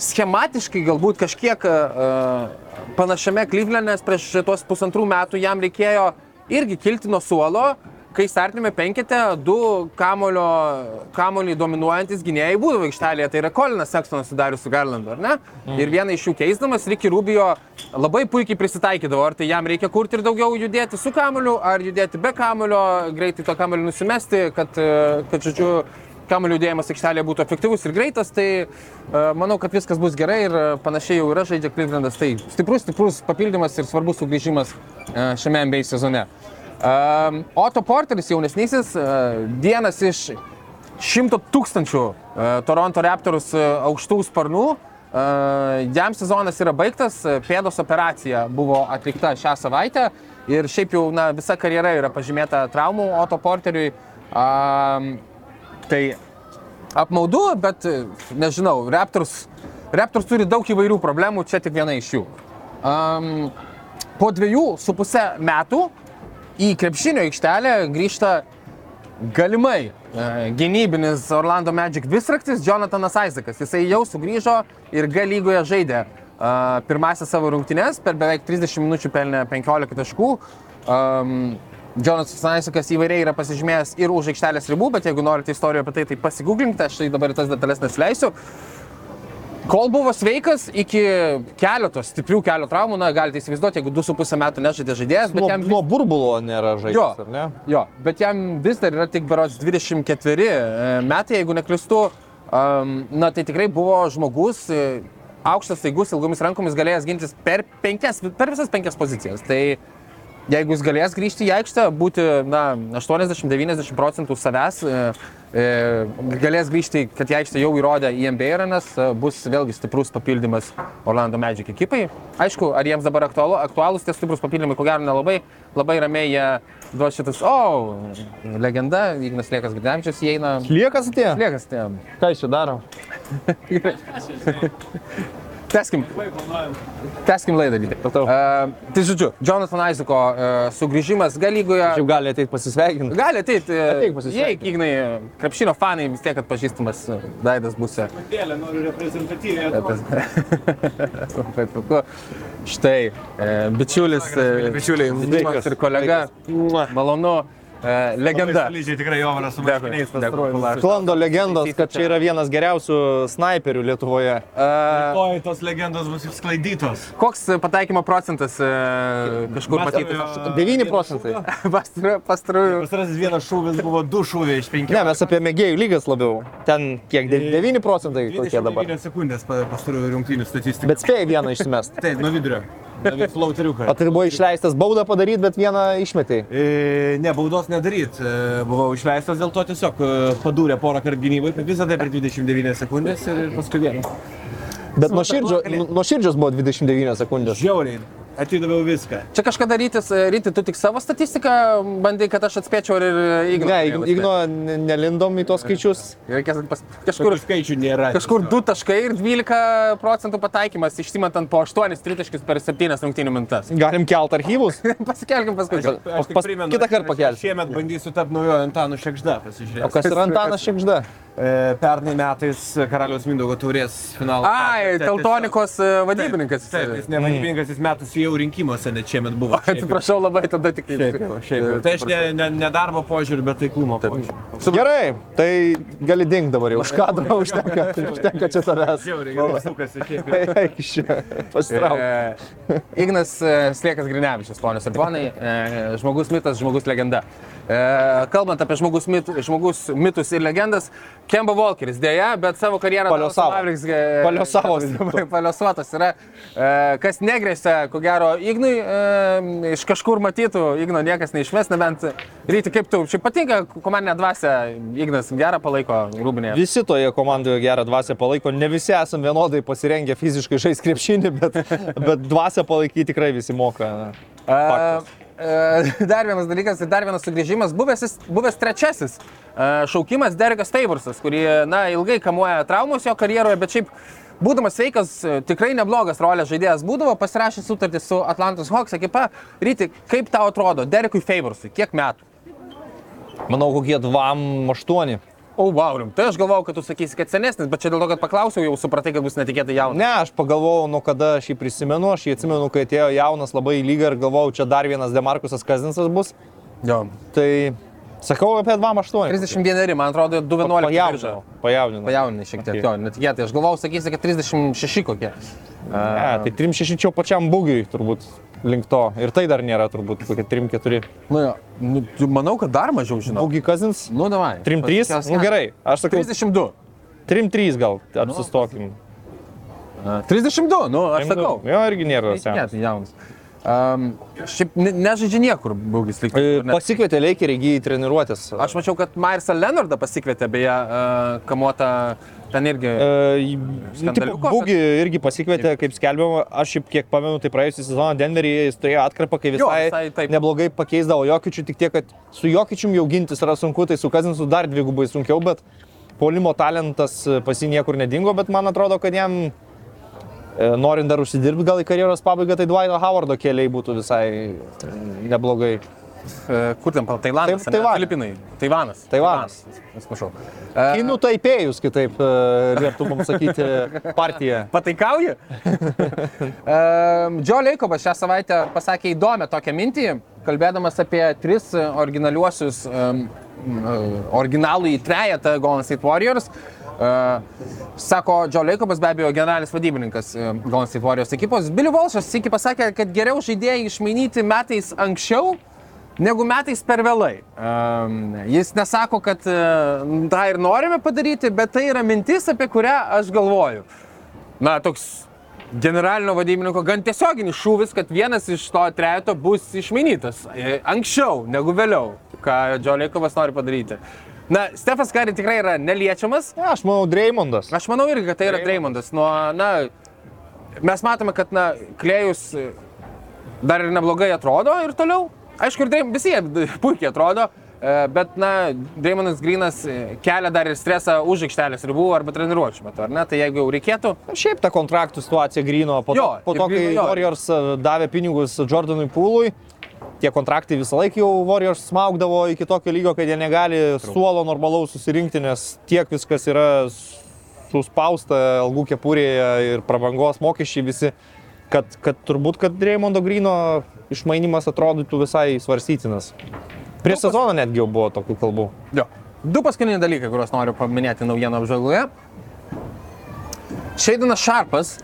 schematiškai galbūt kažkiek uh, panašiame Klyvlene, nes prieš tuos pusantrų metų jam reikėjo irgi kilti nuo suolo, kai startinėme penkete du kamulio, kamulį dominuojantis gynėjai būdavo aikštelėje, tai yra Kolinas Sekstonas sudarius su Garlandu, ar ne? Mm. Ir vieną iš jų keisdamas, Ricky Rubio labai puikiai prisitaikydavo, ar tai jam reikia kurti ir daugiau judėti su kamuliu, ar judėti be kamulio, greitai to kamulio nusimesti, kad, e, kad žodžiu, kamulio judėjimas aikštelėje būtų efektyvus ir greitas, tai uh, manau, kad viskas bus gerai ir uh, panašiai jau yra žaidžia Clevelandas. Tai stiprus, stiprus papildymas ir svarbus sugrįžimas uh, šiame NBA sezone. Uh, Otto Porteris jaunesnysis, uh, vienas iš šimto tūkstančių uh, Toronto Raptors uh, aukštų sparnų. Jam sezonas yra baigtas, pėdos operacija buvo atlikta šią savaitę ir šiaip jau na, visa karjera yra pažymėta traumų Otto Porteriui. Uh, Tai apmaudu, bet nežinau, Raptors, Raptors turi daug įvairių problemų, čia tik viena iš jų. Um, po dviejų su pusę metų į krepšinio aikštelę grįžta galimai uh, gynybinis Orlando Magic visraktis Jonathanas Isaakas. Jisai jau sugrįžo ir G lygoje žaidė uh, pirmąsias savo rungtynes, per beveik 30 minučių pelnė 15 taškų. Um, Jonas Isaakas įvairiai yra pasižymėjęs ir už aikštelės ribų, bet jeigu norite istorijų apie tai, tai pasigūglinkite, aš tai dabar tas detalės nesileisiu. Kol buvo sveikas iki keletos stiprių kelio traumų, na, galite įsivaizduoti, jeigu 2,5 metų nežaidė žaidėjas, bet Nuo, jam... nuo burbulo nėra žaidėjas, ar ne? jo, bet jam vis dar yra tik berots 24 e, metai, jeigu neklistu. Um, na, tai tikrai buvo žmogus, e, aukštas, staigus, ilgomis rankomis galėjęs gintis per, penkias, per visas penkias pozicijas. Tai jeigu jis galės grįžti į aikštę, būti na, 80-90 procentų savęs, e, galės grįžti, kad į aikštę jau įrodė į NBA arenas, e, bus vėlgi stiprus papildymas Orlando Magic ekipai. Aišku, ar jiems dabar aktualu, aktualūs tie stiprus papildymai, ko gero nelabai, labai ramiai jie duos šitas, o, oh, legenda, Ignas Liekas Gdavičius įeina. Liekas atėjo? Liekas, tai. Ką jis čia daro? <laughs> <laughs> Teskim. Teskim laidą. Uh, tai žodžiu, Jonathan Isaako uh, sugrįžimas galygoje. Jau gali ateiti pasisveikinti. Gali ateiti. Ateik pasisveikinti. Jei, Ignai, krepšinio fanai vis tiek atpažįstamas e, veidas bus. Dėlė, noriu reprezentatyviai. Puiku. Štai, e, bičiulis, e, bičiuliai, Dimas ir kolega. Malonu. E, legenda. Lygiai tikrai Jovaras su marškiniais pastaruoju. Kulaš. Sklando legendos, kad čia yra vienas geriausių snaiperių Lietuvoje. E, Oi, tos legendos bus išsklaidytos. koks pataikymo procentas e, kažkur matytas? 9 procentai. <laughs> Pastaruoju- Pastarųjų. Pastarasis vienas šūvis buvo du šūviai iš penkių. Ne, mes apie mėgėjų lygas labiau. Ten kiek, 9 procentai kokie dabar. 29 sekundės pa- pastarųjų rungtynių statistika. Bet spėjai vieną išmest. Taip, nuo vidurio. David Flauteriuką. O tai buvo išleistas baudą padaryti, bet vieną išmetai. E, Ne, baudos nedaryt. E, Buvau išleistas dėl to tiesiog e, padūrė porą kartų gynybai, visą tai per 29 sekundės ir paskui vieną. Bet nuo širdžios buvo 29 sekundės. Žiauriai. Atidaviau viską. Čia kažkada rytis, ryti, tu tik savo statistiką bandai, kad aš atspėčiau ir Igno. Ne, Ig- Igno ne- nelindom į tos skaičius. Reikės pas, Kur kažkur, skaičių nėra. kažkur 2 taškai ir 12 procentų pataikymas, išsimatant po 8 tritaškius per 7 rungtynių mintas. <laughs> Galim kelt archyvus. Pasikelkim paskui. Aš tik pas- primenu, kitą aš- kartą aš pakelsiu. Šiemet bandysiu tapti naujojo Antanu Šekžda. O Pasižiūrėsiu. kas yra Antanas Šekžda? E, Pernai metais Karaliaus Mindaugo taurės finalo. Ai, Teltonikos e, vadybininkas. Taip, jis ne vadybininkas, jis metus jau rinkimuose, net šiemet buvo. Jau. Atsiprašau labai, tada tik Šiaip jau, šiaip jau. Tai aš ne, ne, ne darbo požiūrį, bet taiklumo požiūrį. Gerai, tai gali ding dabar jau. Už kadro <laughs> užtenka, užtenka čia tavęs. Žiauriai, gerai sukasi šiaip jau. Eik iš čia. Pasitrauk. E, Ignas e, Sliekas Grinevičius, ponios ir ponai, e, žmogus mitas, žmogus legenda. E, Kalbant apie žmogus, mit, žmogus mitus ir legendas, Kemba Walkeris dėja, bet savo karjerą e, Paliosavo. <laughs> Paliosuotas yra, e, kas negrėsia, ko gero, Ignui e, iš kažkur matytų, Igno niekas neišmes, nebent ryti kaip tu, šiaip patinka komandinė dvasia, Ignas gerą palaiko rūbinėje. Visi toje komandoje gerą dvasę palaiko, ne visi esame vienodai pasirengę fiziškai žaisti krepšinį, bet, <laughs> bet dvasę palaikyti tikrai visi moka. Faktas. E, <laughs> Dar vienas dalykas ir dar vienas sugrįžimas, buvęs, buvęs trečiasis e, šaukimas Derekas Tayborsas, kurį, na, ilgai kamuoja traumos jo karjeroje, bet šiaip būdamas sveikas, e, tikrai neblogas rolės žaidėjas būdavo, pasirašė sutartį su Atlantos Hawks ekipa. Ryti, kaip tau atrodo, Derekui Favorsui, kiek metų? Manau, kokie 2-8. O, wow, rim. tai aš galvojau, kad tu sakysi, kad senesnis, bet čia dėl to, kad paklausiau, jau supratai, kad bus netikėtai jaunas. Ne, aš pagalvojau, nuo kada aš jį prisimenu, aš jį atsimenu, kai atėjo jaunas labai į lygą ir galvojau, čia dar vienas Demarkusas Kazinsas bus. Jo. Tai sakau apie 2-8. 31, man atrodo, 211. Pajaudinau. Pajaudinau. Pajauninai šiek tiek, Okay. jo, netikėtai. Aš galvojau, sakysi, kad 36 kokie. Ne, tai 3-6 čia pačiam būgiui turbūt link to. Ir tai dar nėra turbūt kokie 3-4. Nu, jo, nu, manau, kad dar mažiau žinau. Būgiai Kazins. Nu, davai. 3-3. Nu gerai, aš sakau 32. 3-3 gal apsistokim. 32, nu, aš sakau. Jo, irgi nėra Ne, senas. tai jaunas. Um, šiaip ne, nežaidžia niekur, būgis lyg. E, Pasikvietė Leikerį į treniruotės. Aš mačiau, kad Myrsą Leonardą pasikvietė, beje, uh, kamuotą ten irgi. E, tipo, Būgi irgi pasikvietė, kaip skelbiama, aš šiaip kiek pamenu, tai praėjusią sezoną Denveryje jis turėjo atkarpą, kai Jo, visai, visai taip. neblogai pakeisdavo Jokičių, tik tiek, kad su Jokičium jau gintis yra sunku, tai su Kazinsu dar dvigubai sunkiau, bet polimo talentas pas jį niekur nedingo, bet man atrodo, kad jam e, norint dar užsidirbti gal į karjeros pabaigą, tai Dvaito Howardo keliai būtų visai e, neblogai. Uh, kur ten, Tailandas, Taip, ane? Taivane. Filipinai. Taivanas. Taivanas. Atsiprašau. Kinų taipėjus, kitaip e, lieptų mums sakyti partija. <laughs> Pataikauji? <laughs> Džo Leikobas šią savaitę pasakė įdomią tokią mintį, kalbėdamas apie tris e, originaliuosius, um, originalų į trejetą Golden State Warriors. Uh, sako Džo Leikobas, be abejo, generalinis vadybininkas uh, Golden State Warriors ekipos. Billy Walshas iki pasakė, kad geriau žaidėjai išmainyti metais anksčiau, negu metais per vėlai. Jis nesako, kad uh, tą ir norime padaryti, bet tai yra mintis, apie kurią aš galvoju. Na, toks generalinio vadybininko gan tiesioginis šūvis, kad vienas iš to trejato bus išmainytas e, anksčiau negu vėliau, ką Džiolėkovas nori padaryti. Na, Stefas Kari tikrai yra neliečiamas. Ne, aš manau, Dreymondas. Aš manau irgi, kad tai yra Dreymondas. Nuo, na, mes matome, kad, na, Klėjus e, dar ir neblogai atrodo ir toliau. Aišku, ir Dreim, visi jie puikiai atrodo, e, bet, na, Dreymondas Grinas e, kelia dar ir stresą už aikštelės ribų arba treniruočių metu, ar ne? Tai jeigu jau reikėtų, Šiaip ta kontraktų situacija grino, po to, Jo, po to kai. Warriors davė pinigus Jordanui Pūlui, tie kontraktai visą laiką jau Warriors smaugdavo iki tokio lygio, kad jie negali suolo normalaus susirinkti, nes tiek viskas yra suspausta algų kepurėje ir prabangos mokesčiai visi, kad, kad turbūt, kad Dreymondo Grino išmainimas atrodytų visai svarstytinas. Prieš sezoną netgi jau buvo tokių kalbų. Jo. Du paskutiniai dalykai, kuriuos noriu paminėti naujienų apžvalgoje. Šeidanas Šarpas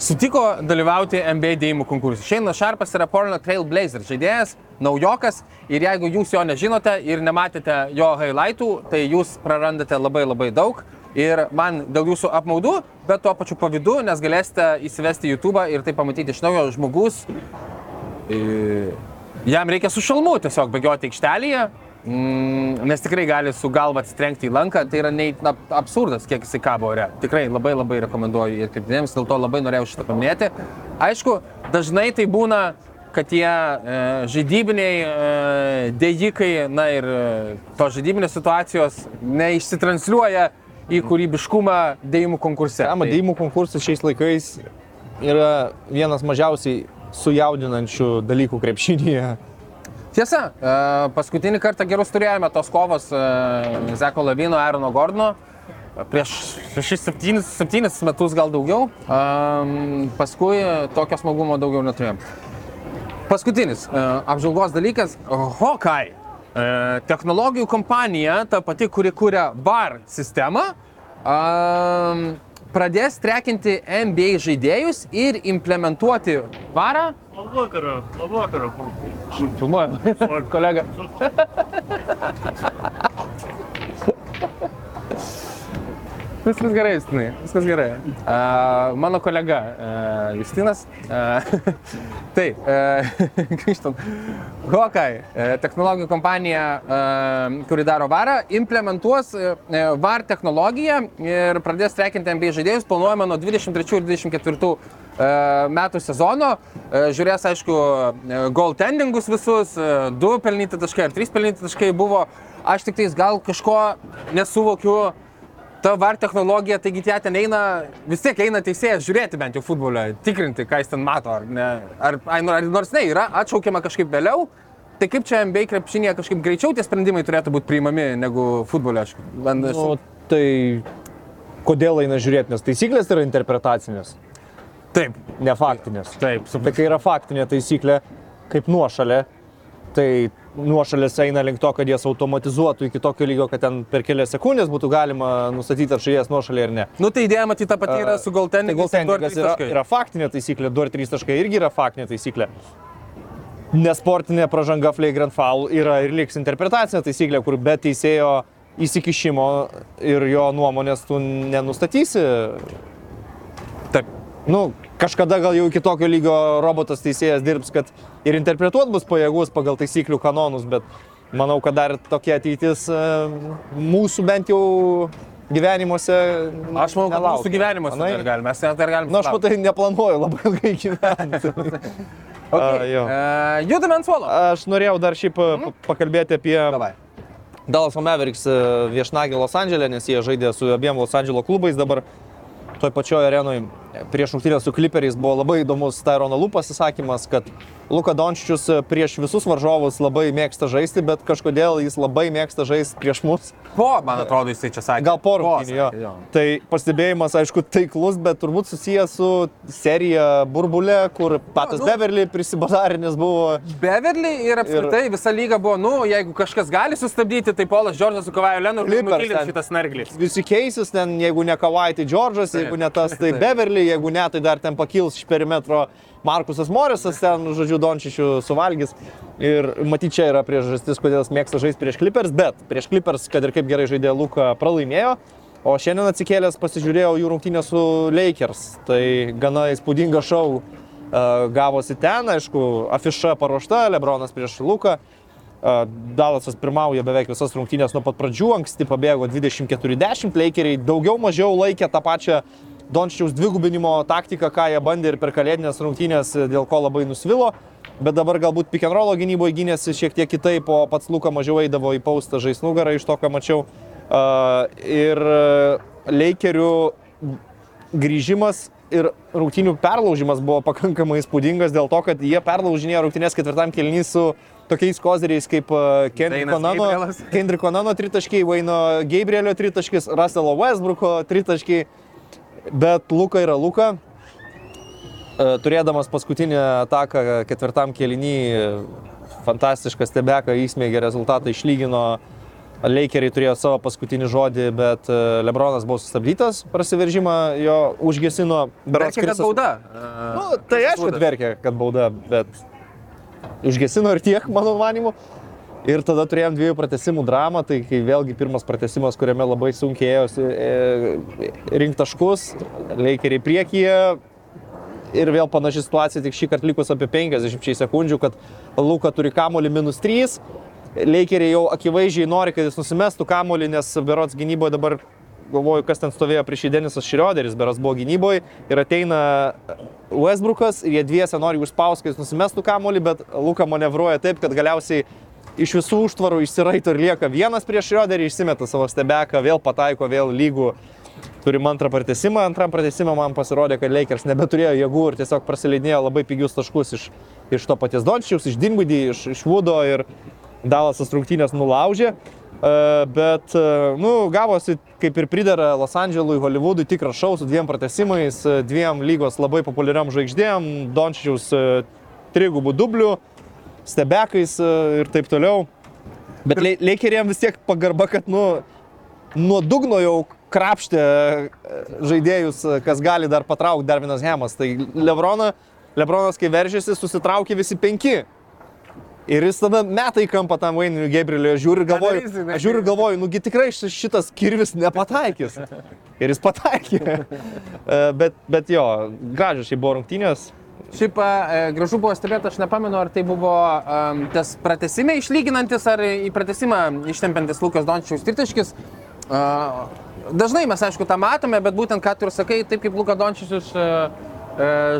sutiko dalyvauti NBA dėjimų konkurse. Šeidanas Šarpas yra Portland Trail Blazer žaidėjas, naujokas ir jeigu jūs jo nežinote ir nematėte jo highlightų, tai jūs prarandate labai labai daug. Ir man dėl jūsų apmaudų, bet tuo pačiu pavydu, nes galėsite įsivesti YouTube ir tai pamatyti iš naujo žmogus. Jam reikia su šalmu tiesiog bėgioti aikštelėje, mm, nes tikrai gali su galva atsitrenkti į lanką. Tai yra nei, na, absurdas, kiek jisai kabo ore. Tikrai labai labai rekomenduoju ir kreiptinėms, dėl to labai norėjau šitą paminėti. Aišku, dažnai tai būna, kad tie e, žaidybiniai e, dėjikai, na ir e, tos žaidybinės situacijos neišsitransliuoja į kūrybiškumą dėjimų konkurse. Tema, Tai- dėjimų konkursas šiais laikais yra vienas mažiausiai sujaudinančių dalykų krepšinėje. Tiesa, e, paskutinį kartą gerus turėjome tos kovos e, Zeko Lavino, Aarono Gordono. Prieš 6-7 metus gal daugiau. Am, Paskui tokio smagumo daugiau neturėjom. Paskutinis e, apžvalgos dalykas -. E, Technologijų kompanija, ta pati, kuri kuria VAR sistemą, pradės trekinti NBA žaidėjus ir implementuoti VARą. Labvakaro, labvakaro. Filmuoju, <laughs> kolega. <laughs> Viskas gerai, Justinai, viskas gerai. Uh, mano kolega uh, Justinas. Uh, tai. Hawkeye, uh, technologijų kompanija, uh, kuri daro varą, implementuos VAR technologiją ir pradės trekinti NBA žaidėjus. Planuojama nuo 23 ir 24 e, metų sezono. Žiūrės, aišku, goaltendingus visus, e, du pelnyti taškai ar trys pelnyti taškai buvo. Aš tik tais gal kažko nesuvokiu. Ta VAR technologija, taigi tie ten eina, vis tiek eina teisėjas žiūrėti bent jau futbolą, tikrinti, ką jis ten mato, ar ne. Ar, ar nors ne, yra atšaukiama kažkaip vėliau. Tai kaip čia MBA krepšinėje kažkaip greičiau tie sprendimai turėtų būti priimami negu futbole, aš. Man, aš Nu, tai kodėl eina žiūrėti, nes taisyklės yra interpretacinės, taip, ne faktinės. taip, Tai suprantu. kai yra faktinė taisyklė, kaip nuošalė, tai nuošalės eina link to, kad jas automatizuotų iki tokio lygio, kad ten per kelias sekundės būtų galima nustatyti, ar žaidėjas nuošalė ar ne. Nu tai idėja matyti ta pati yra su Tai goaltendingu. goaltendingas yra, yra faktinė taisyklė, 2 ir 3 taškai irgi yra faktinė taisyklė. Nesportinė pražanga flagrant foul yra ir liks interpretacinė taisyklė, kur be teisėjo įsikišimo ir jo nuomonės tu nenustatysi. Taip. Nu, kažkada gal jau iki tokio lygio robotas teisėjas dirbs, kad ir interpretuot bus pajėgus pagal taisyklių kanonus, bet manau, kad dar tokia ateitis e, mūsų bent jau gyvenimuose. Aš manau, kad nelaukia. mūsų gyvenimas Manai? dar galime. Mes net dar galime. Na, aš matai neplanuoju labai ilgai gyventi. <laughs> Okay. A, jo. Uh, judame ant suolo. Aš norėjau dar šiaip mm. pakalbėti apie Davai. Dallas Mavericks e, viešnagę Los Andželė, nes jie žaidė su abiem Los Andželo klubais dabar toj pačioj arenoje prieš rungtynę su Clipperiais buvo labai įdomus Tyrono Lū pasisakymas, kad Luka Dončičius prieš visus varžovus labai mėgsta žaisti, bet kažkodėl jis labai mėgsta žaisti prieš mus. Po, man atrodo, jisai čia sakė. Gal po jo. Tai pastebėjimas, aišku, taiklus, bet turbūt susijęs su serija Burbulė, kur Patas nu- Beverly prisibadarinės buvo. Beverly ir apskritai ir... visa lyga buvo, nu, jeigu kažkas gali sustabdyti, tai Polas Džordžas su Kavaju Lenu ir ten. šitas narglis. visi keisis, ten jeigu ne Kawai, tai Džordžas, jeigu ne tas, tai Taip. Beverly, jeigu ne, tai dar ten pakils iš perimetro Markusas Morisas, ten, žodžiu, Dončičių suvalgys. Ir matyt, čia yra priežastis, kodėl jis mėgsta žaisti prieš Clippers, bet prieš Clippers, kad ir kaip gerai žaidė Luka, pralaimėjo. O šiandien atsikėlęs pasižiūrėjau jų rungtynę su Lakers. Tai gana įspūdinga šau uh, gavosi ten, aišku, afiša paruošta, Lebronas prieš Luką. Uh, Dalasas pirmauja beveik visas rungtynės nuo pat pradžių, anksti pabėgo 24-10, Lakeriai daugiau mažiau laikė tą pačią Dončiaus dvigubinimo taktiką, ką jie bandė ir per kalėdinės rungtynės, dėl ko labai nusvilo. Bet dabar galbūt rollo gynyboje gynėsi šiek tiek kitaip, o pats Luka mažiau eidavo į paustą žais nugarą iš to, ką mačiau. Ir Lakerių grįžimas ir rungtynių perlaužimas buvo pakankamai įspūdingas dėl to, kad jie perlaužinėjo rungtynės ketvirtam kelnys su tokiais kozeriais kaip e. Kendriko Nano tritaškiai, Vaino Gabrielio tritaškis, Russelo Westbrooko tritaškiai, bet Luka yra Luka. E, Turėdamas paskutinį ataką ketvirtam keliny fantastišką stebeką įsmeigė rezultatą, išlygino. Leikeriai turėjo savo paskutinį žodį, bet e, Lebronas buvo sustabdytas, prasiveržimą jo užgesino. berods Verkė, kad bauda. Nu, tai aišku, kad verkė, kad bauda, bet užgesino ir tiek, mano manimu. Ir tada turėjom dviejų pratesimų dramą, tai kai vėlgi pirmas pratesimas, kuriame labai sunkiai ėjosi e, rinkti taškus, leikeriai priekyje. Ir vėl panaši situacija, tik šį kartą likus apie 50 sekundžių, kad Luka turi kamolį minus 3. Leikeriai jau akivaizdžiai nori, kad jis nusimestų kamolį, nes berots gynyboje dabar galvoju, kas ten stovėjo prieš Denisas Šrioderis, beras buvo gynyboje ir ateina Westbrookas ir jie dviese nori užspausti, kad jis nusimestų kamolį, bet Luka manevruoja taip, kad galiausiai iš visų užtvarų išsiraito ir lieka vienas prieš Šrioderį, išsimeta savo stebeką, vėl pataiko, vėl lygų. Turim antrą pratesimą, antram pratesimą man pasirodė, kad Lakers nebeturėjo jėgų ir tiesiog prasileidinėjo labai pigius taškus iš, iš to paties Dončiaus, iš Dingudį, iš, iš Vudo ir Dalasas rungtynės nulaužė. E, Bet, e, nu, gavosi kaip ir pridara Los Andželui, Hollywoodui tikras šau su dviem pratesimais, e, dviem lygos labai populiariam žvaigždėm, Dončiaus e, trigubų dublių, stebekais e, ir taip toliau. Bet Le- Lakeriam vis tiek pagarba, kad, nu, nuo dugno jau krapštė e, žaidėjus, e, kas gali dar patraukti dar vienas hemas. Tai Lebrona, Lebronas, kai veržėsi, susitraukė visi penki. Ir jis tada metai kampą tam Vaininiu Gabrieliu, aš žiūriu ir galvoju, aš žiūriu ir galvoju, nugi tikrai ši- šitas kirvis nepataikys. Ir jis pataikė. <laughs> Bet, bet jo, gražios šiai buvo rungtynės. Šiaip e, gražu buvo stebėti, aš nepamenu, ar tai buvo um, tas pratesime išlyginantis, ar į pratesimą ištempiantis Lukas Dončiaus tritaškis. Uh, dažnai mes, aišku, tą matome, bet būtent, ką tu ir sakai, taip kaip Lukas Dončius uh,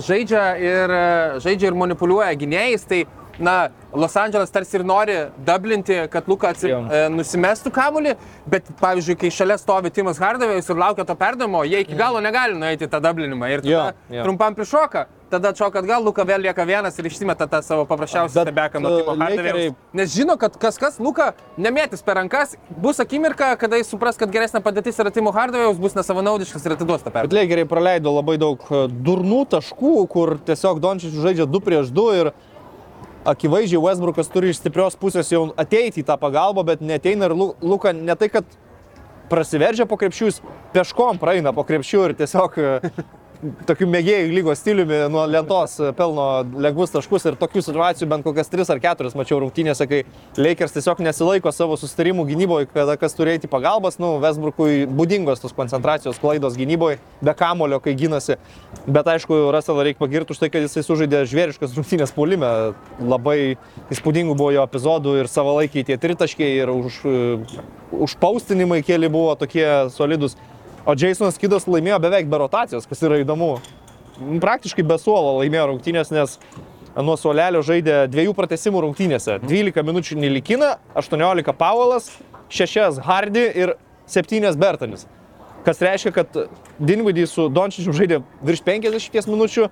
žaidžia, ir, uh, žaidžia ir manipuliuoja gynėjais, tai, na, Los Andželas tarsi ir nori dublinti, kad Luka atsi, e, nusimestų kamuolį, bet, pavyzdžiui, kai šalia stovi Timas Hardavėjus ir laukia to perdamo, jie iki galo negali nueiti tą dublinimą ir tada Jo, jo. trumpam prišoka, tada atšoka atgal, Luka vėl lieka vienas ir išsimeta tą savo paprasčiausią Bet, stebeką nuo e, Timo Hardavėjaus. Lakeriai- Nes žino, kad kas kas Luka nemėtys per rankas, bus akimirka, kada jis supras, kad geresnė padėtis yra Timo Hardavėjaus, bus nesavanaudiškas ir atiduos tą Bet perdavimą. Lėgeriai praleido labai daug e, durnų taškų, kur tiesiog Dončičius žaidžia 2 prieš 2 ir akivaizdžiai Westbrookas turi iš stiprios pusės jau ateiti į tą pagalbą, bet neteina ir Lu- Luka ne tai, kad prasiveržia po krepšių, jis peškom praeina po krepšių ir tiesiog tokiu mėgėjų lygos stiliumi nuo lentos e, pelno lengvus taškus ir tokių situacijų bent kokias 3 ar 4 mačiau rungtynėse, kai Lakers tiesiog nesilaiko savo sustarimų gynyboje, kada kas turi eiti pagalbas, nu, Westbrookui būdingos tos koncentracijos klaidos gynyboje, be kamulio, kai gynasi. Bet aišku, Russellą reikia pagirti už tai, kad jisai sužaidė žvėriškas rungtynės puolime. Labai įspūdingų buvo jo epizodų ir savalaikiai tie tritaškiai ir už, e, užpaustinimai keli buvo tokie solidus. O Jasonas Kidas laimėjo beveik be rotacijos, kas yra įdomu. Praktiškai be suolo laimėjo rungtynės, nes nuo suolelio žaidė dviejų pratesimų rungtynėse. 12 minučių Nilikina, 18 Paulas, 6 Hardy ir 7 Bertanis. Kas reiškia, kad Dinvidį su Dončičiu žaidė virš 50 minučių,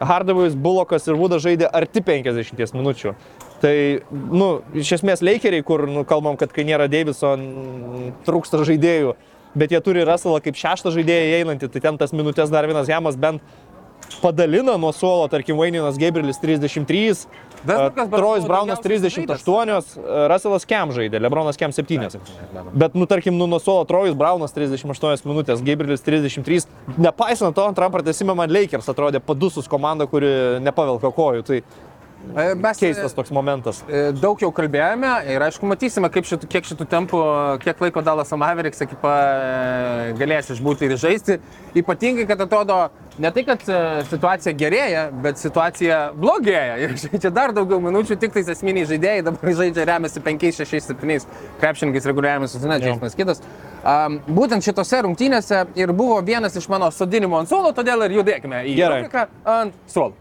Hardavojus, Bulokas ir Vudas žaidė arti 50 minučių. Tai, nu, iš esmės Lakeriai, kur, nu, kalbam, kad kai nėra Davison, trūksta žaidėjų, bet jie turi Russellą kaip šeštą žaidėją einantį, tai ten tas minutės dar vienas jamas bent padalina nuo suolo, tarkim, Vaininas Gabrielis 33, Westbrookas uh, Trojus Braunas daugiausiai 38, uh, Russellas Kem žaidė, Lebronas Kem 7. Bet, nu, tarkim, nu, nuo suolo Trojus Braunas 38 minutės, Gabrielis 33. Nepaisant to, antram pratesime man Lakers atrodė padusus komanda, kuri nepavelka kojų. Tai Mes keistas toks momentas. E, Daug jau kalbėjome ir aišku matysime, kaip šitų, kiek šitų tempų, kiek laiko Dalas Mavericks ekipa e, galės išbūti ir žaisti. Ypatingai, kad atrodo ne tai, kad e, situacija gerėja, bet situacija blogėja. Ir <laughs> žaidžia dar daugiau minučių, tik tais esminiai žaidėjai dabar žaidžia remiasi 5, 6, 7 krepšininkais reguliavimas susina, Džeismas kitas. Um, būtent šitose rungtynėse ir buvo vienas iš mano sodinimo ant suolo, todėl ir judėkime į Gerai. ant suolo.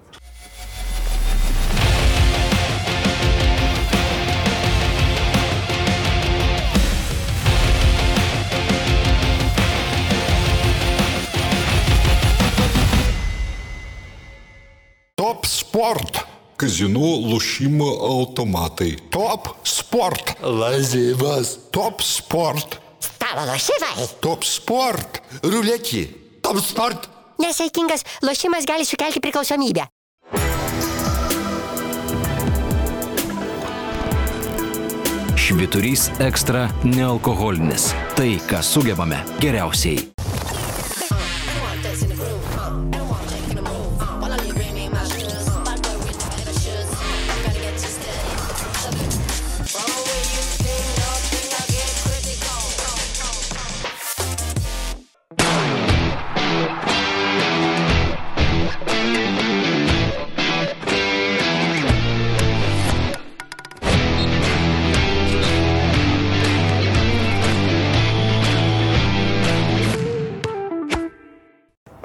Top sport. Казино, лошимо, automatai. Top sport. Lazivas. Top sport. Stalo lošimai. Top sport. Ruletį. Top sport. Nesaikingas lošimas gali sukelti priklausomybę. Vyturys ekstra nealkoholinis. Tai, ką sugebame geriausiai.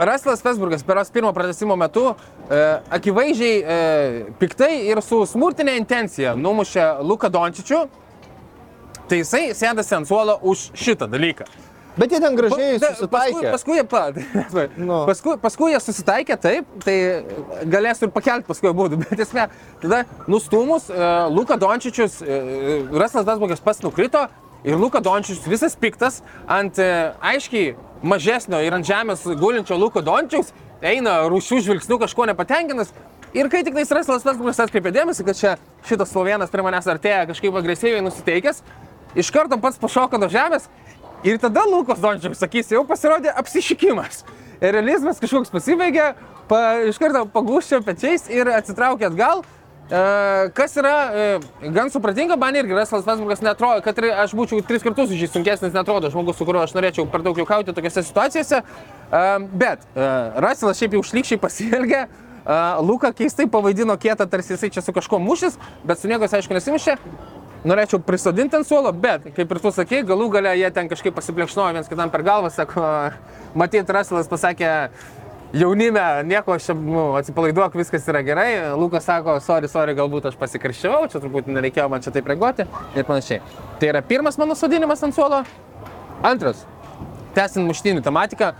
Raslas Vesburgas peros pirmo pratesimo metu e, akivaizdžiai e, piktai ir su smurtinė intencija numušė Luką Dončičių. Tai jisai sėdasi ant suolo už šitą dalyką. Bet jie ten gražiai Da- susitaikė. Paskui, paskui, jie pa, <laughs> Nu. paskui, paskui jie susitaikė taip, tai galės ir pakelti paskui būdų, <laughs> bet esmė, tada nustumus, e, Luka Dončičius, e, Raslas Dasbukas pats nukrito ir Luka Dončičius visas piktas ant e, aiškiai mažesnio ir ant žemės gulinčio Luko Dončičiaus, eina rūšių žvilgsnių kažko nepatenkinęs. Ir kai tik tais Raslas Dasbukas atkreipė dėmesį, kad čia šitas slovėnas prie manęs artėja kažkaip agresyviai nusiteikęs, iš karto pats pašoko nuo žemės Ir tada Lukas Dončiaus, sakys, jau pasirodė apsišikimas. Ir realizmas kažkoks pasibaigė, pa, iš karto pagūščio pečiais ir atsitraukė atgal. E, kas yra e, gan supratinga, man irgi Raslas Vesburgas netrodo, kad aš būčiau tris kartus už jį sunkesnis, netrodo žmogus, su kuriuo aš norėčiau per daug liukauti tokiuose situacijose. E, bet Raslas šiaip jau šlikščiai pasielgė. E, Luka keistai pavaidino kietą, tarsi jisai čia su kažkuo mušis, bet su nieko aišku nesimušė norėčiau prisodinti ant suolo, bet, kaip ir tu sakei, galų gale jie ten kažkaip pasiplekšnojo viens kitam per galvą, sako, matyt, Rasilas pasakė, jaunime, nieko, aš čia, nu, atsipalaiduok, viskas yra gerai. Lukas sako, sorry, sorry, galbūt aš pasikarščiavau, čia turbūt nereikėjo man čia taip reaguoti ir panašiai. Tai yra pirmas mano sodinimas ant suolo. Antras, tęsiant muštinių tematiką,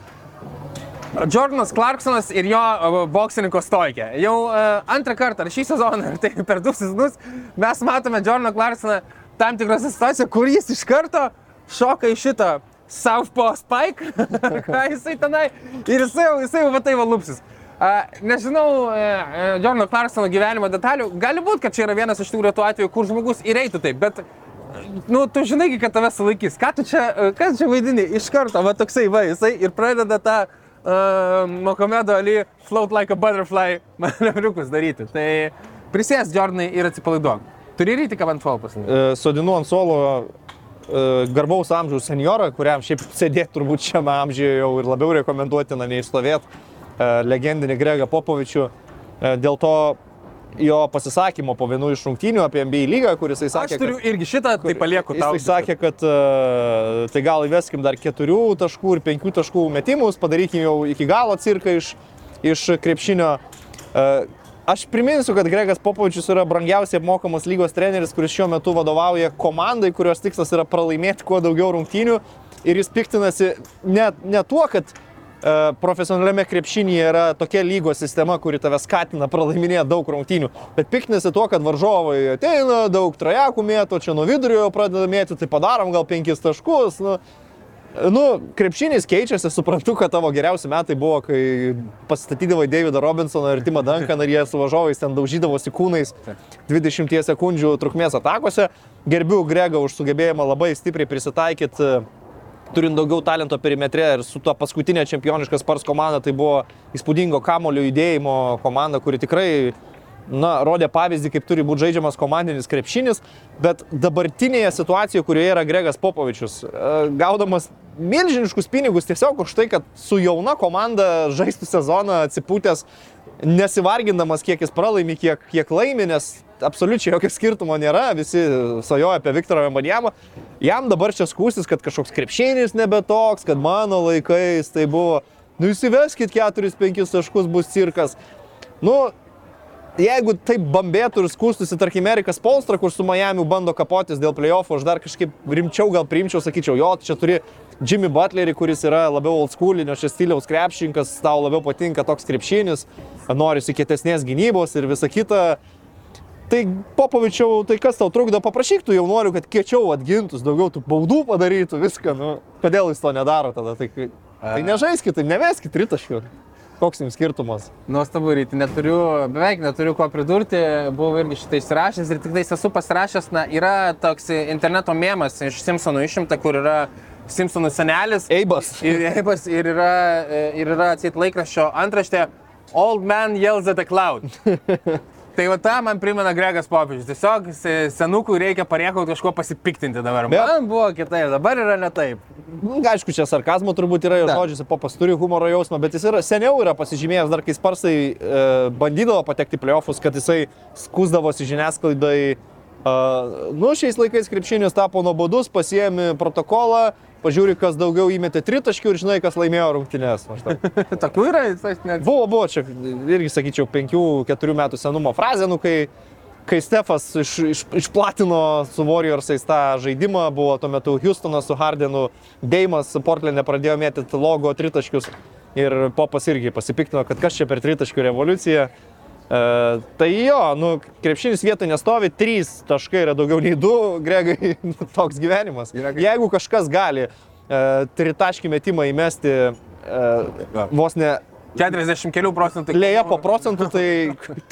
Jordanas Clarksonas ir jo e, boksininko stoikė. Jau uh, antrą kartą, ar šį sezoną, <laughs> ar tai per du sezonus, mes matome Jordaną Clarksoną tam tikrose situacijose, kur jis iš karto šoka į šitą Southpaw Spike, ką jisai tenai, ir jisai jisai va tai va lupsis. Uh, nežinau uh, Jordano Clarksono gyvenimo detalių, gali būti, kad čia yra vienas iš tų retų atvejų, kur žmogus įreitų taip, bet nu, tu žinai, kad tave sulaikys. Ką tu čia, e, kas čia vaidini? Iš karto, va toksai, va, jisai ir pradeda tą uh, Mohamedo Ali float like a butterfly manevriukus daryti. Tai prisės Jordanai ir atsipalaiduok. Turi ryti, ką man fall pasakyti. E, Sodinu ant suolo e, garbaus amžiaus senjorą, kuriam šiaip sėdėti turbūt šiame amžiuje jau ir labiau rekomenduotina nei stovėti, legendinį Gregą Popovičių. E, Dėl to jo pasisakymo po vienų iš rungtynių apie NBA lygą, kuris jisai sakė, Aš turiu irgi šitą, tai palieku tau. Jis sakė, kad uh, tai gal įveskim dar keturių taškų ir penkių taškų metimus, padarykim jau iki galo cirką iš, iš krepšinio. Uh, aš priminsiu, kad Gregas Popovičius yra brangiausiai apmokamas lygos treneris, kuris šiuo metu vadovauja komandai, kurios tikslas yra pralaimėti kuo daugiau rungtynių. Ir jis piktinasi ne, ne tuo, kad uh, profesionaliame krepšinėje yra tokia lygos sistema, kuri tave skatina pralaiminėti daug rungtynių, bet piktinasi tuo, kad varžovai ateina, daug trajakų mėto, čia nuo vidurio pradeda mėtyti, tai padarom gal penkis taškus. Nu, Nu, krepšinis keičiasi, suprantu, kad tavo geriausi metai buvo, kai pastatydavai Davidą Robinsoną ir Timą Duncaną ir jie su važovais ten daužydavosi kūnais 20 sekundžių trukmės atakose. Gerbiu Gregą už sugebėjimą labai stipriai prisitaikyti turint daugiau talento perimetre ir su tuo paskutinė čempioniška Spars komanda, tai buvo įspūdingo kamulio judėjimo komanda, kuri tikrai na, rodė pavyzdį, kaip turi būti žaidžiamas komandinis krepšinis, bet dabartinėje situacijoje, kurioje yra Gregas Popovičius, e, gaudamas milžiniškus pinigus tiesiog už tai, kad su jauna komanda žaistų sezoną atsipūtęs, nesivargindamas, kiek jis pralaimi, kiek, kiek laimi, nes absoliučiai jokio skirtumo nėra, visi svajoja apie Viktorą Vembanjamą. Jam dabar čia skūstis, kad kažkoks krepšinis nebe toks, kad mano laikais tai buvo, nu įsiveskit 4-5 taškus bus cirkas. Nu, jeigu taip bambėtų ir skūstųsi, tarkim, Erikas Polstra, kur su Miami bando kapotis dėl playoffų, aš dar kažkaip rimčiau gal priimčiau, sakyčiau, jo, čia turi Jimmy Butlerį, kuris yra labiau old schoolinio šio stiliaus krepšininkas, tau labiau patinka toks krepšinis, norisi kietesnės gynybos ir visa kita. Tai Popovičiau, tai kas tau trukdo, paprašyk tų jaunuolių, kad kiečiau atgintus, daugiau tų baudų padarytų, viską, nu, kodėl jis to nedaro tada, tai, tai nežaiskit, tai neveskit tritaškių. Koks jums skirtumas? Nuostabu ryti, neturiu, beveik neturiu ko pridurti, buvau irgi šitai įsirašęs ir tik tais esu pasirašęs, na, yra toks interneto mėmas iš Simpsonų išimta, kur yra Simpsonų senelis. Eibas. Ir, eibas, ir yra, ir yra atsit laikraščio antraštė Old man yells at the cloud. <laughs> Tai va tą man primena Gregas Popiežius. Tiesiog se- senukui reikia pariekauti kažkuo pasipiktinti dabar. Bet- Man buvo kitaip, dabar yra ne taip. Nu, Aišku, čia sarkazmo turbūt yra jo Ne. žodžiuose, popas turi humoro jausmą, bet jis yra, seniau yra pasižymėjęs, dar kai sparsai e, bandydavo patekti į playoffus, kad jisai skūsdavosi žiniasklaidai. E, nu, šiais laikais krepšinis tapo nuobodus, pasiemi protokolą, pažiūri, kas daugiau įmetė tritaškių ir žinai, kas laimėjo rungtynės. <laughs> Tokių yra, jis net. Buvo, buvo, čia irgi sakyčiau, 5-4 metų senumo frazė, nu, kai, kai Stefas iš, iš, išplatino su Warriorsais tą žaidimą, buvo tuo metu Houstonas su Hardenu, Deimas Portlandė pradėjo mėtyti logo tritaškius ir Popas irgi pasipiktino, kad kas čia per tritaškių revoliuciją. E, tai jo, nu, krepšinis vietoje nestovi, 3 taškai yra daugiau nei 2, Gregai, <laughs> nu, toks gyvenimas. Yra kaip- Jeigu kažkas gali e, tritaškį metimą įmesti e, vos ne 40 kelių procentų. lėja po procentų, tai,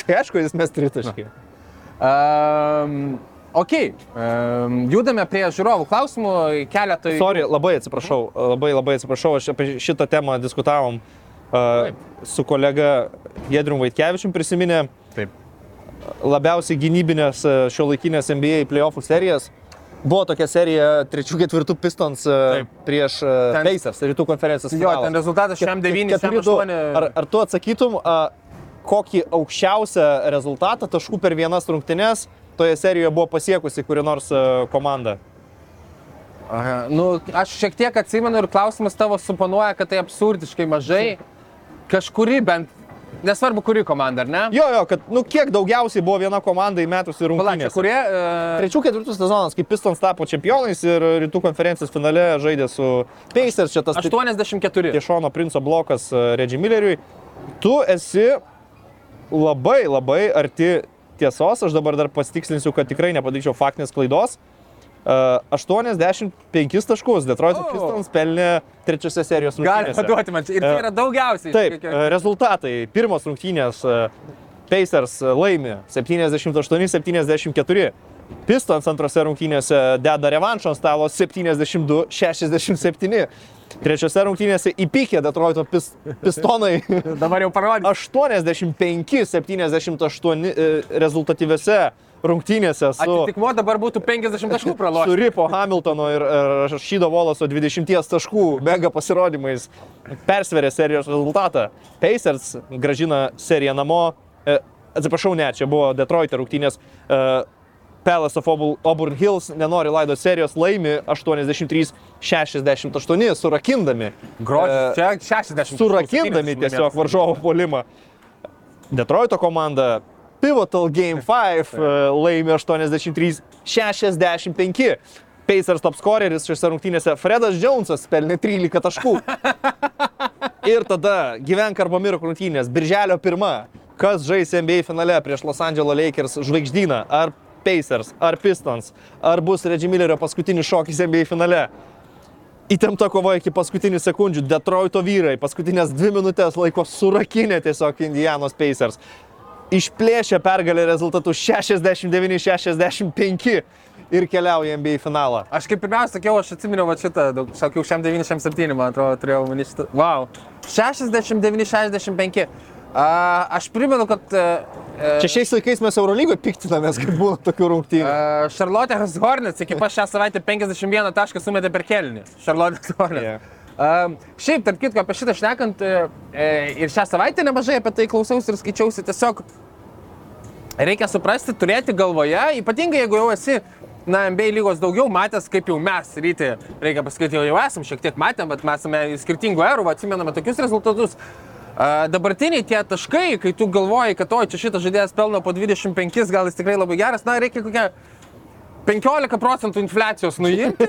tai aišku, jis mes tritaškį. Um, ok, um, judame prie žiūrovų klausimų, keletą. Sorry, labai atsiprašau, labai labai atsiprašau, aš apie šitą temą diskutavom uh, su kolega Gedrium Vaitkevičium prisiminė Taip. labiausiai gynybinės šio laikinės NBA playoffų serijas. Buvo tokia serija 3-4 Pistons Taip. prieš Ten- Pacers, rytų konferencijos. Jo, finalas. ten rezultatas šiam 9, šiam 4-2. 8. Ar, ar tu atsakytum, a, kokį aukščiausią rezultatą taškų per vienas rungtynes toje serijoje buvo pasiekusi kuri nors komanda? Aha, nu, aš šiek tiek atsimenu ir klausimas tavo suponuoja, kad tai absurdiškai mažai. Kažkuri bent, nesvarbu kuri komanda, ar ne? Jo, jo, kad, nu, kiek daugiausiai buvo viena komanda įmetusi rungtynės. kurie? Uh, Trečių, ketvirtų sezonas, kai Pistons tapo čempionais ir rytų konferencijos finale žaidė su Pacers, čia tas 84. Tiešono princo blokas a, Reggie Milleriui. Tu esi labai labai arti tiesos, aš dabar dar pasitikslinsiu, kad tikrai nepadaryčiau faktinės klaidos. Uh, 85 taškus Detroit oh. Pistons pelnė trečiose serijos Gali rungtynėse. paduoti man čia. Ir tai yra daugiausiai. Taip, Kiek- e, rezultatai. Pirmos rungtynės Pacers laimi 78-74. Pistons antrose rungtynėse deda revanšą ant stalo 72-67. Trečiose rungtynėse įpykė Detroito pis, pistonai <laughs> Dabar jau parodė. 85-78 e, rezultatyviose rungtynėse su, Atitikmuo dabar būtų 50 taškų <laughs> su pralošęs. Ripo Hamiltono ir e, Šydo Voloso 20 taškų mega pasirodymais persverė serijos rezultatą. Pacers gražina seriją namo. E, atsiprašau, ne, čia buvo Detroit rungtynės. E, Palace of Auburn- Auburn Hills nenori laido serijos, laimi 83-68, surakindami. Grožis, E, čia 60. surakindami tiesiog varžovo polimą. Detroito komanda Pivotal Game <laughs> 5 e, laimi 83-65. Pacers top scoreris šiose rungtynėse Fredas Jonesas pelnė 13 taškų. <laughs> Ir tada gyvenk arba mirk rungtynės. Birželio pirma. Kas žais NBA finale prieš Los Angeles Lakers žvaigždyną? Ar Pacers, ar Pistons, ar bus Reggie Millerio paskutinis šokis NBA finale? Įtempta kova iki paskutinių sekundžių. Detroito vyrai paskutinės dvi minutės laiko surakinė tiesiog Indianos Pacers. Išplėšė pergalę rezultatų 69-65 ir keliauja į NBA finalą. Aš kaip pirmiausia sakiau, aš atsiminiau va šitą, sakiau, šiam 97, man atrodo, turėjau manį šitą. Wow. 69-65. Uh, aš primenu, kad uh, Čia šiais laikais mes Eurolygoje piktinamės, kad būna tokių rungtynių. uh, Charlotte Hornets ekipa šią savaitę 51 tašką sumetė per kelnį. Charlotte Hornets. Yeah. Um, šiaip, tarp kitko, apie šitą šnekant, e, e, ir šią savaitę nemažai apie tai klausiausi ir skaičiausi. Tiesiog reikia suprasti, turėti galvoje, ypatingai jeigu jau esi, na, NBA lygos daugiau matęs, kaip jau mes ryti, reikia pasakyti, jau, jau esam šiek tiek matę, bet mes esame skirtingų erų, atsimename tokius rezultatus. A, dabartiniai tie taškai, kai tu galvoji, kad o čia šitas žaidėjas pelno po 25, gal jis tikrai labai geras, na, reikia kokią 15 procentų infliacijos nuimti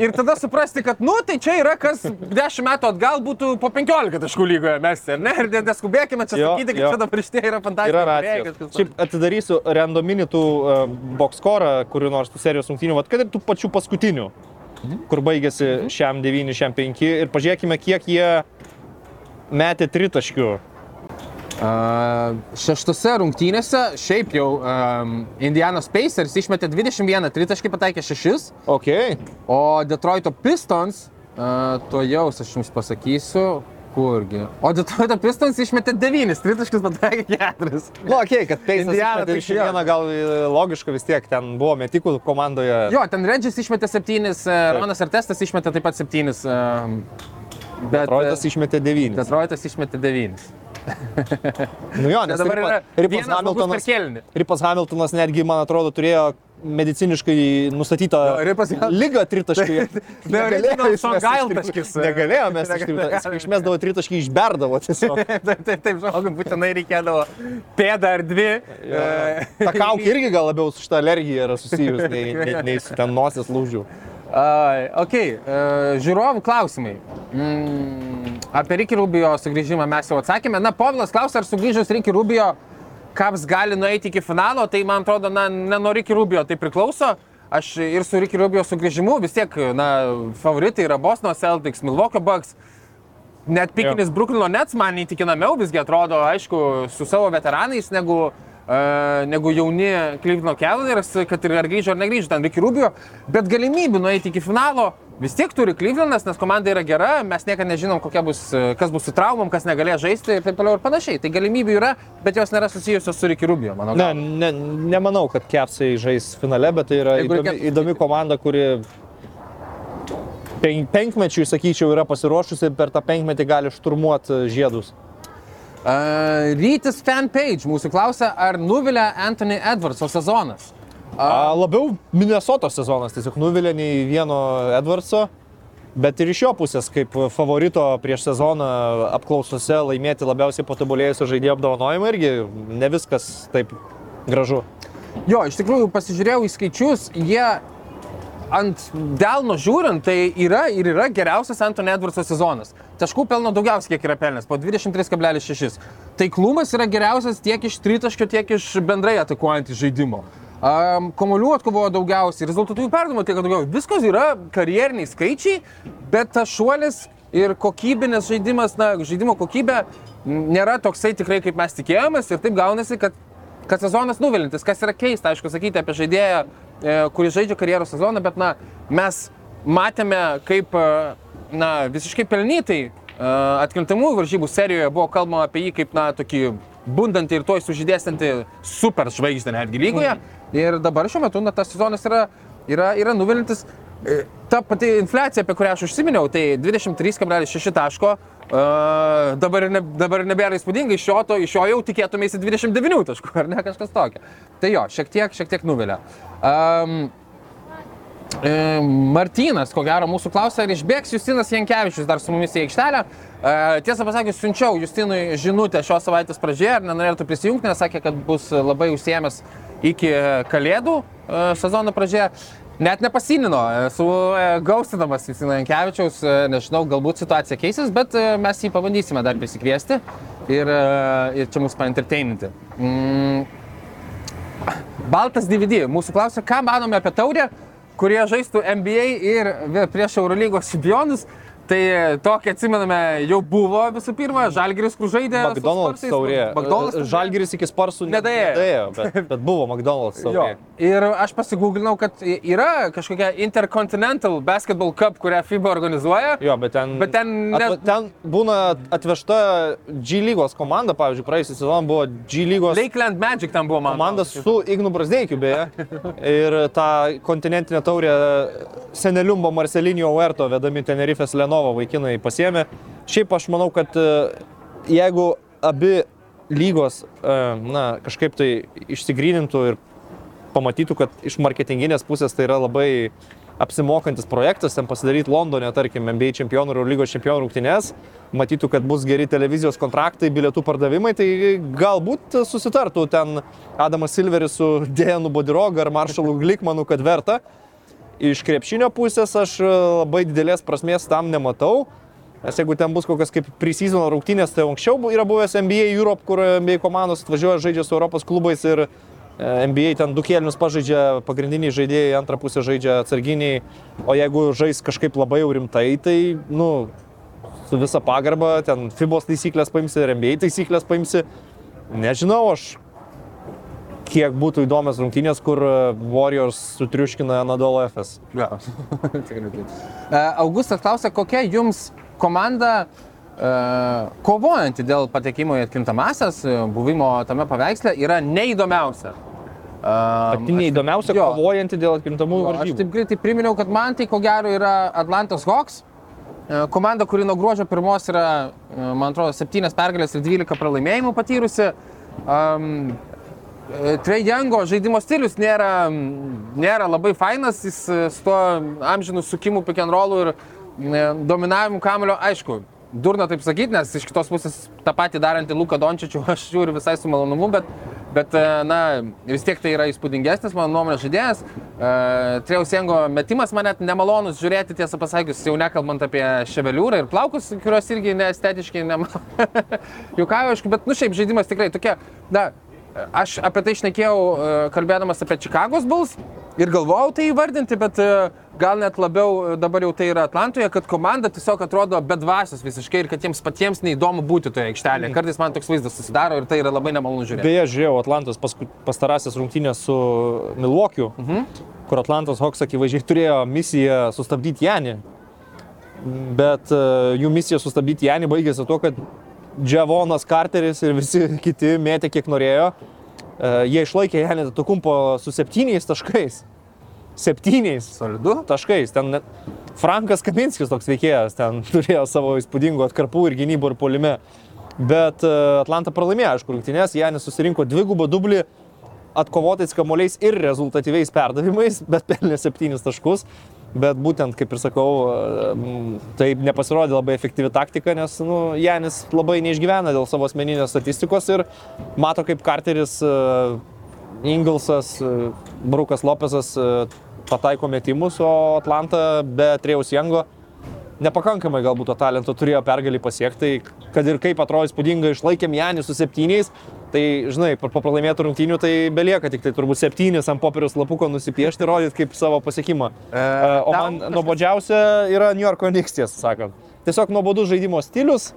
ir tada suprasti, kad, nu, tai čia yra kas 10 metų atgal būtų po 15 taškų lygoje mesti, ar ne? Ir ne- neskubėkime čia Jo, sakyti, kad jo. čia dabar šitie yra kažkas Šiaip atidarysiu randominį tų uh, boxkorą, kurių nors tų serijos rungtynių, vat kad ir tų pačių paskutinių, kur baigėsi šiam 9, šiam 5 ir pažiūrėkime, kiek jie metė tritaškių. Šeštose rungtynėse šiaip jau um, Indianos Pacers išmetė 21 tritaškį, pataikė 6, Ok. o Detroito Pistons, uh, to jau aš jums pasakysiu, kurgi. O Detroito Pistons išmetė 9 tritaškius, pataikė 4. Nu, ok, kad Peisas Indiana, tai išmetė vieną gal e, logiška vis tiek, ten buvo metikų komandoje. Jo, ten Regis išmetė 7, Ronas Artestas išmetė taip pat 7. Um, bet Detroitas išmetė devynis. Detroitas išmetė 9. <laughs> Nu jo, nes dabar Ripa- Ripas Hamiltonas. Ripas Hamiltonas netgi, man atrodo, turėjo mediciniškai nustatytą Jo, Ripas Ham- lygą tritaškį. <laughs> Ne, original Songail taškis. Negalėjo mes Negalėjo. išmesdavo tritaškį, išberdavo tiesiog. <laughs> taip, taip, taip, žmogui būtinai reikėdavo pėdą ar dvi. e, Ta kaukė irgi gal labiau su šitą alergiją yra susijus, nei, nei, nei su ten nosies lūžiu. Ai, ok, uh, žiūrovų klausimai. Mm, apie Ricky Rubio sugrįžimą mes jau atsakėme. Na, Povilas klausia, ar sugrįžus Ricky Rubio Caps gali nueiti iki finalo, tai man atrodo, na, ne nuo Ricky Rubio tai priklauso. Aš ir su Ricky Rubio sugrįžimu vis tiek, na, favoritai yra Boston Celtics, Milwaukee Bucks. Net pikinis Bruklino Nets man įtikinamiau visgi atrodo, aišku, su savo veteranais negu, uh, negu jauni Cleveland Cavaliers, kad ir ar grįžo ar negrįžo ten Ricky Rubio, bet galimybių nueiti iki finalo vis tiek turi Clevelandas, nes komanda yra gera, mes niekada nežinom, bus, kas bus su traumom, kas negalės žaisti ir taip toliau ir panašiai. Tai galimybių yra, bet jos nėra susijusios su Ricky Rubio, mano Ne, ne, nemanau, kad Kepsai žais finale, bet tai yra Jeigu įdomi, reikėtų- įdomi komanda, kuri pen, penkmečiui, sakyčiau, yra pasiruošusi ir per tą penkmetį gali šturmuoti žiedus. Uh, Rytis fanpage mūsų klausia, ar nuvilia Anthony Edwardso sezonas. A, labiau Minnesoto sezonas tiesiog nuvilė nei vieno Edwardso, bet ir iš jo pusės, kaip favorito prieš sezoną apklausose laimėti labiausiai patobulėjusio žaidėjo apdovanojimą irgi ne viskas taip gražu. Jo, iš tikrųjų pasižiūrėjau į skaičius, jie ant delno žiūrint, tai yra ir yra geriausias Anthony Edwardso sezonas. Taškų pelno daugiausiai, kiek yra pelnęs, po 23,6. Taiklumas yra geriausias tiek iš tritaškio, tiek iš bendrai atakuojant iš žaidimo. Um, Komolių atkovojo daugiausiai, rezultatų perdavimo tiek daugiau. Viskas yra karjeriniai skaičiai, bet tas šuolis ir kokybinis žaidimas, na, žaidimo kokybė nėra toksai tikrai, kaip mes tikėjomės ir taip gaunasi, kad kad sezonas nuvilintis, kas yra keista, aišku, sakyti apie žaidėją, kuris žaidžia karjeros sezoną, bet, na, mes matėme, kaip, e, na, visiškai pelnytai e, atkrintamų varžybų serijoje buvo kalbama apie jį kaip, na, tokį bundantį ir toj sužydėsinti super žvaigždę netgi lygoje. Ir dabar šiuo metu, na, tas sezonas yra, yra, yra nuvilintis. E, Ta pati infliacija, apie kurią aš užsiminiau, tai 23,6 taško, uh, dabar, ne, dabar nebėra įspūdinga, iš jo, to, iš jo jau tikėtumėsi 29 taškų, ar ne kažkas tokio. Tai jo, šiek tiek, šiek tiek nuvilia. Um, e, Martynas, ko gero, mūsų klausia, ar išbėgs Justinas Jankievičius dar su mumis į aikštelę. E, Tiesą pasakius, siunčiau Justinui žinutę šios savaitės pradžioje, ar nenorėtų prisijungti, nes sakė, kad bus labai užsiemęs iki kalėdų e, sezono pradžioje. Net nepasinino, esu e, gaustinamas Justino Jankievičiaus, e, nežinau, galbūt situacija keisis, bet e, mes jį pabandysime dar prisikviesti ir, ir čia mus paentertaininti. Mm. Baltas DVD. Mūsų klausia, ką manome apie taurę, kurie žaistų NBA ir prieš Eurolygos čempionus. Tai tokį atsimename, jau buvo visų pirma, Žalgiris, kur žaidė. McDonald's taurė. McDonald's taurė. Žalgiris iki sparsų ne- Nedaėjo. nedaėjo, bet, <laughs> bet buvo McDonald's taurė. Ir aš pasigūglinau, kad yra kažkokia Intercontinental Basketball Cup, kurią FIBA organizuoja. Jo, bet ten, Bet ten ne- atva, ten būna atvežta G lygos komanda, pavyzdžiui, praėjusią sezoną buvo G lygos Lakeland Magic ten buvo man. komanda su Ignu Brasdeikiu beje. Ir tą kontinentinę taurę Seneliumbo Marcelinio Uerto vedami Tenerifės Lenovo vaikinai pasiemė. Šiaip aš manau, kad e, jeigu abi lygos e, na, kažkaip tai išsigrynintų ir pamatytų, kad iš marketinginės pusės tai yra labai apsimokantis projektas, ten pasidaryti Londone, tarkim, NBA čempionų ir lygos čempionų rungtynės, matytų, kad bus geri televizijos kontraktai, bilietų pardavimai, tai galbūt susitartų ten Adamas Silveris su Dejanu Bodiroga ar Maršalu Glikmanu, kad verta. Iš krepšinio pusės aš e, labai didelės prasmės tam nematau. Nes jeigu ten bus kokios kaip preseason rungtynės, tai anksčiau yra buvęs NBA Europe, kur NBA komandos atvažiuoja žaidžia su Europos klubais ir e, NBA ten du kėlinius pažaidžia pagrindiniai žaidėjai, antrą pusę žaidžia atsarginiai, o jeigu žais kažkaip labai jau rimtai, tai, nu, su visa pagarba, ten FIBOS taisyklės paimsi, NBA taisyklės paimsi. Nežinau, aš kiek būtų įdomios rungtynės, kur e, Warriors sutriuškina Anadolo FS. Ja. <laughs> E, Augustas klausia, kokia jums komanda e, kovojanti dėl patekimo į atkrintamasias, buvimo tame paveiksle, yra neįdomiausia. Pati neįdomiausia, jo. kovojanti dėl atkrintamųjų Jo, Aš varžybų. taip greitai priminiau, kad man tai ko gero yra Atlantos Hawks. Komanda, kuri nuo gruodžio pirmos yra, man atrodo, 7 pergalės ir 12 pralaimėjimų patyrusi. Um, Trey Youngo žaidimo stilius nėra, nėra labai fainas, jis e, su tuo amžinų sukimų pick and rollų ir e, dominavimu kamulio, aišku, durna taip sakyti, nes iš kitos pusės tą patį darantį Luką Dončičių <laughs> aš žiūriu visai su malonumu, bet, bet e, na, vis tiek tai yra įspūdingesnis, mano nuomonė, žaidėjas. Trejaus Jengo metimas man net nemalonus žiūrėti, tiesą pasakius, jau nekalbant apie ševeliūrą ir plaukus, kurios irgi neestetiškai nemalonus. <laughs> Jukau, aišku, bet, nu šiaip žaidimas tikrai tokia, na, Aš apie tai išnekėjau e, kalbėdamas apie Čikagos Bulls ir galvojau tai įvardinti, bet e, gal net labiau e, dabar jau tai yra Atlantoje, kad komanda tiesiog atrodo bedvasios visiškai ir kad jiems patiems neįdomu būti toje aikštelėje. Kartais man toks vaizdas susidaro ir tai yra labai nemalonu žiūrėti. Beje, žiūrėjau Atlantos pasku- pastarąsias rungtynės su Milwaukee'u, mhm. kur Atlantos Hawks akivaizdžiai turėjo misiją sustabdyti Janį. Bet jų misija sustabdyti Janį baigėsi tuo, kad Džiavonas Carteris ir visi <laughs> kiti mėtė kiek norėjo. E, Jie išlaikė Janį Tukumpo su septyniais taškais. Septyniais Solidu. taškais. Ten Frankas Kaminskis toks veikėjas, ten <laughs> turėjo savo įspūdingų atkarpų ir gynybų ir polime. Bet e, Atlanta pralaimėjo, aišku, rungtynės, Janis susirinko dvigubą dublį atkovotais kamuoliais ir rezultatyviais perdavimais, bet pelnė septynis taškus. Bet būtent, kaip ir sakau, tai nepasirodė labai efektyvi taktika, nes nu, Janis labai neišgyvena dėl savo asmeninės statistikos ir mato, kaip Carteris, e, Inglesas, e, Brukas Lopesas e, pataiko metimus, o Atlanta be Trejaus Jango nepakankamai galbūt to talento turėjo pergalį pasiekti, tai kad ir kaip atrodo įspūdingai išlaikėm Janį su septyniais, tai žinai, po pralaimėtų rungtynių tai belieka tik tai turbūt septynis ant popieriaus lapuko nusipiešti, rodyti kaip savo pasiekimą. E, o tau man kažkas- nuobodžiausia yra New Yorko Knicks, tiesą sakant. Tiesiog nuobodus žaidimo stilius,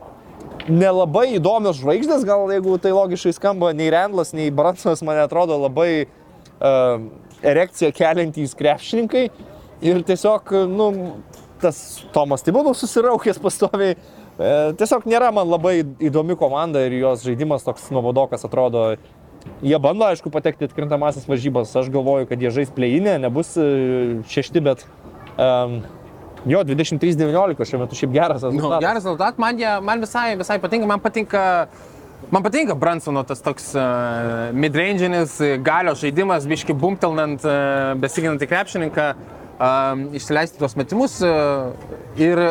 nelabai įdomios žvaigždės, gal jeigu tai logiškai skamba, nei Rendlas, nei Bransonas man atrodo labai uh, erekciją keliantys krepšininkai. Ir tiesiog, nu, tas Tomas Tibodovas susiraukęs pastoviai. E, tiesiog nėra man labai įdomi komanda ir jos žaidimas toks nuobodokas atrodo. Jie bando, aišku, patekti į atkrintamasis varžybas. Aš galvoju, kad jie žais pleinė, nebus e, šešti, bet um, jo 23-19 šiuo metu šiaip geras Nu, rezultatas. geras rezultatas, man, jie, man visai, visai patinka, man patinka, man patinka Bransono tas toks uh, midranginis galio žaidimas, biški bumtelnant, uh, besiginant į krepšininką, uh, išsileisti tuos metimus uh, ir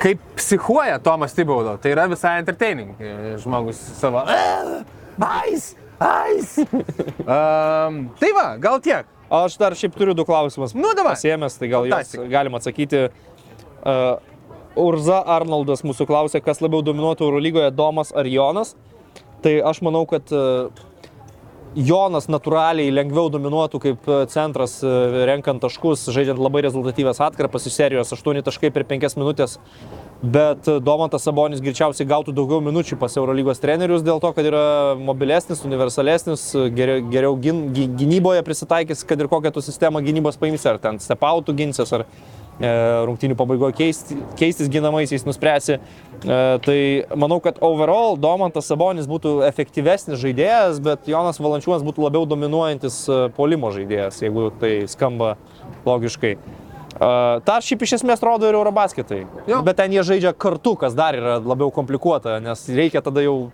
kaip psichuoja Tomas Tibaudo, tai yra visai entertaining žmogus savo. Ais, ais. um, tai va, gal tiek. Aš dar šiaip turiu du klausimus. Nu, davai. Pasiemęs, tai gal juos Fantastika. galim atsakyti. Uh, Urza Arnoldas mūsų klausė, kas labiau dominuotų Eurolygoje, Domas ar Jonas. Tai aš manau, kad uh, Jonas natūraliai lengviau dominuotų kaip e, centras, e, renkant taškus, žaidžiant labai rezultatyvės atkarpas iš serijos 8 taškai per 5 minutės. Bet e, Domantas Sabonis greičiausiai gautų daugiau minučių pas Eurolygos trenerius dėl to, kad yra mobilesnis, universalesnis, geriau, geriau gin, gy- gynyboje prisitaikys, kad ir kokią tu sistemą gynybos paimsi, ar ten stepautų ginsis, ar e, rungtynių pabaigoje keisti, keistis ginamaisiais nuspręsi. E, tai manau, kad overall Domantas Sabonis būtų efektyvesnis žaidėjas, bet Jonas Valančiūnas būtų labiau dominuojantis e, polimo žaidėjas, jeigu tai skamba logiškai. Ta šiaip iš esmės rodo ir Eurobasketai. Jo. Bet ten jie žaidžia kartu, kas dar yra labiau komplikuota, nes reikia tada jau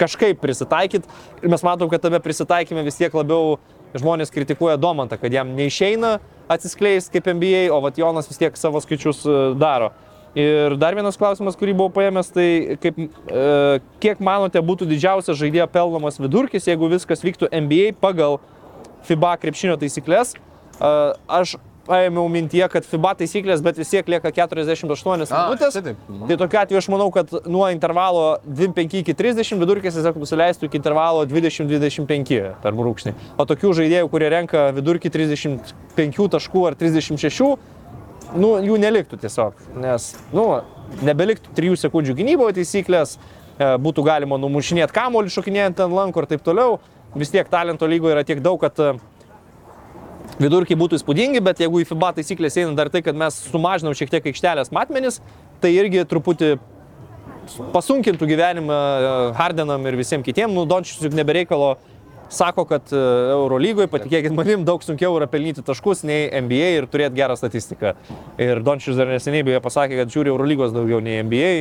kažkaip prisitaikyti. Ir mes matom, kad tame prisitaikymė vis tiek labiau žmonės kritikuoja Domantą, kad jam neišeina atsiskleisti kaip NBA, o vat Jonas vis tiek savo skaičius e, daro. Ir dar vienas klausimas, kurį buvau paėmęs, tai kaip, e, kiek manote būtų didžiausias žaidėjo pelnomas vidurkis, jeigu viskas vyktų NBA pagal FIBA krepšinio taisyklės. E, aš paėmiau mintyje, kad FIBA taisyklės, bet vis tiek lieka 48 A, minutės. šitaip. Mhm. Tai tokiu atveju aš manau, kad nuo intervalo 25 iki 30 vidurkis tiesiog nusileistų iki intervalo 20-25 per brūkšnį. O tokių žaidėjų, kurie renka vidurkį 35 taškų ar 36, nu, jų neliktų tiesiog. Nes, nu, nebeliktų 3 sekundžių gynyboje taisyklės, e, būtų galima numušinėti kamuolį, šokinėjant ant lankų ir taip toliau. Vis tiek talento lygoje yra tiek daug, kad e, vidurkiai būtų įspūdingi, bet jeigu į FIBA taisyklės eina dar tai, kad mes sumažinam šiek tiek aikštelės matmenis, tai irgi truputį pasunkintų gyvenimą e, Hardenam ir visiems kitiems. Nu, Dončius juk nebereikalo sako, kad e, Eurolygoje, patikėkit manim, daug sunkiau yra pelnyti taškus nei NBA ir turėti gerą statistiką. Ir Dončius dar neseniai beje pasakė, kad žiūri Eurolygos daugiau nei NBA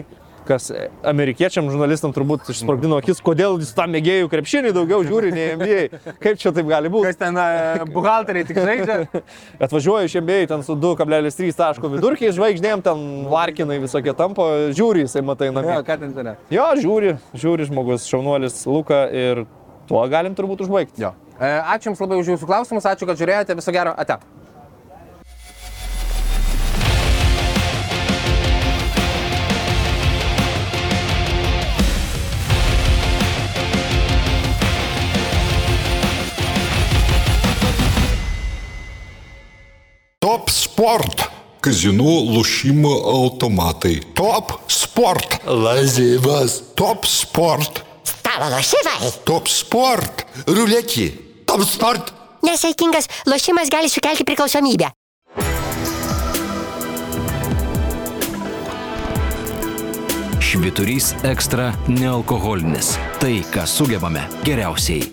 kas amerikiečiam žurnalistam turbūt išsprogdino akis, kodėl jis tam mėgėjų krepšinį daugiau žiūri nei NBA. Kaip čia taip gali būti? Kas ten e, buhalteriai tik žaidžia? <laughs> Atvažiuoju iš MBA ten su 2,3 taško vidurkiai, žvaigždėm ten larkinai visokie tampo, žiūri jisai matai namie. Jo, ką ten ten? Jo, žiūri, žiūri žmogus, šaunuolis Luka ir tuo galim turbūt užbaigti. Jo. E, Ačiū Jums labai už Jūsų klausimus, ačiū, kad žiūrėjote, viso gero, ate. Top sport. Казино, лошимо, automatai. Top sport. Lažybas. Top sport. Stalo lošimai. Top sport. Ruletė. Top sport. Nesaikingas lošimas gali sukelti priklausomybę. Šviturys ekstra nealkoholinis. Tai, ką sugebame geriausiai.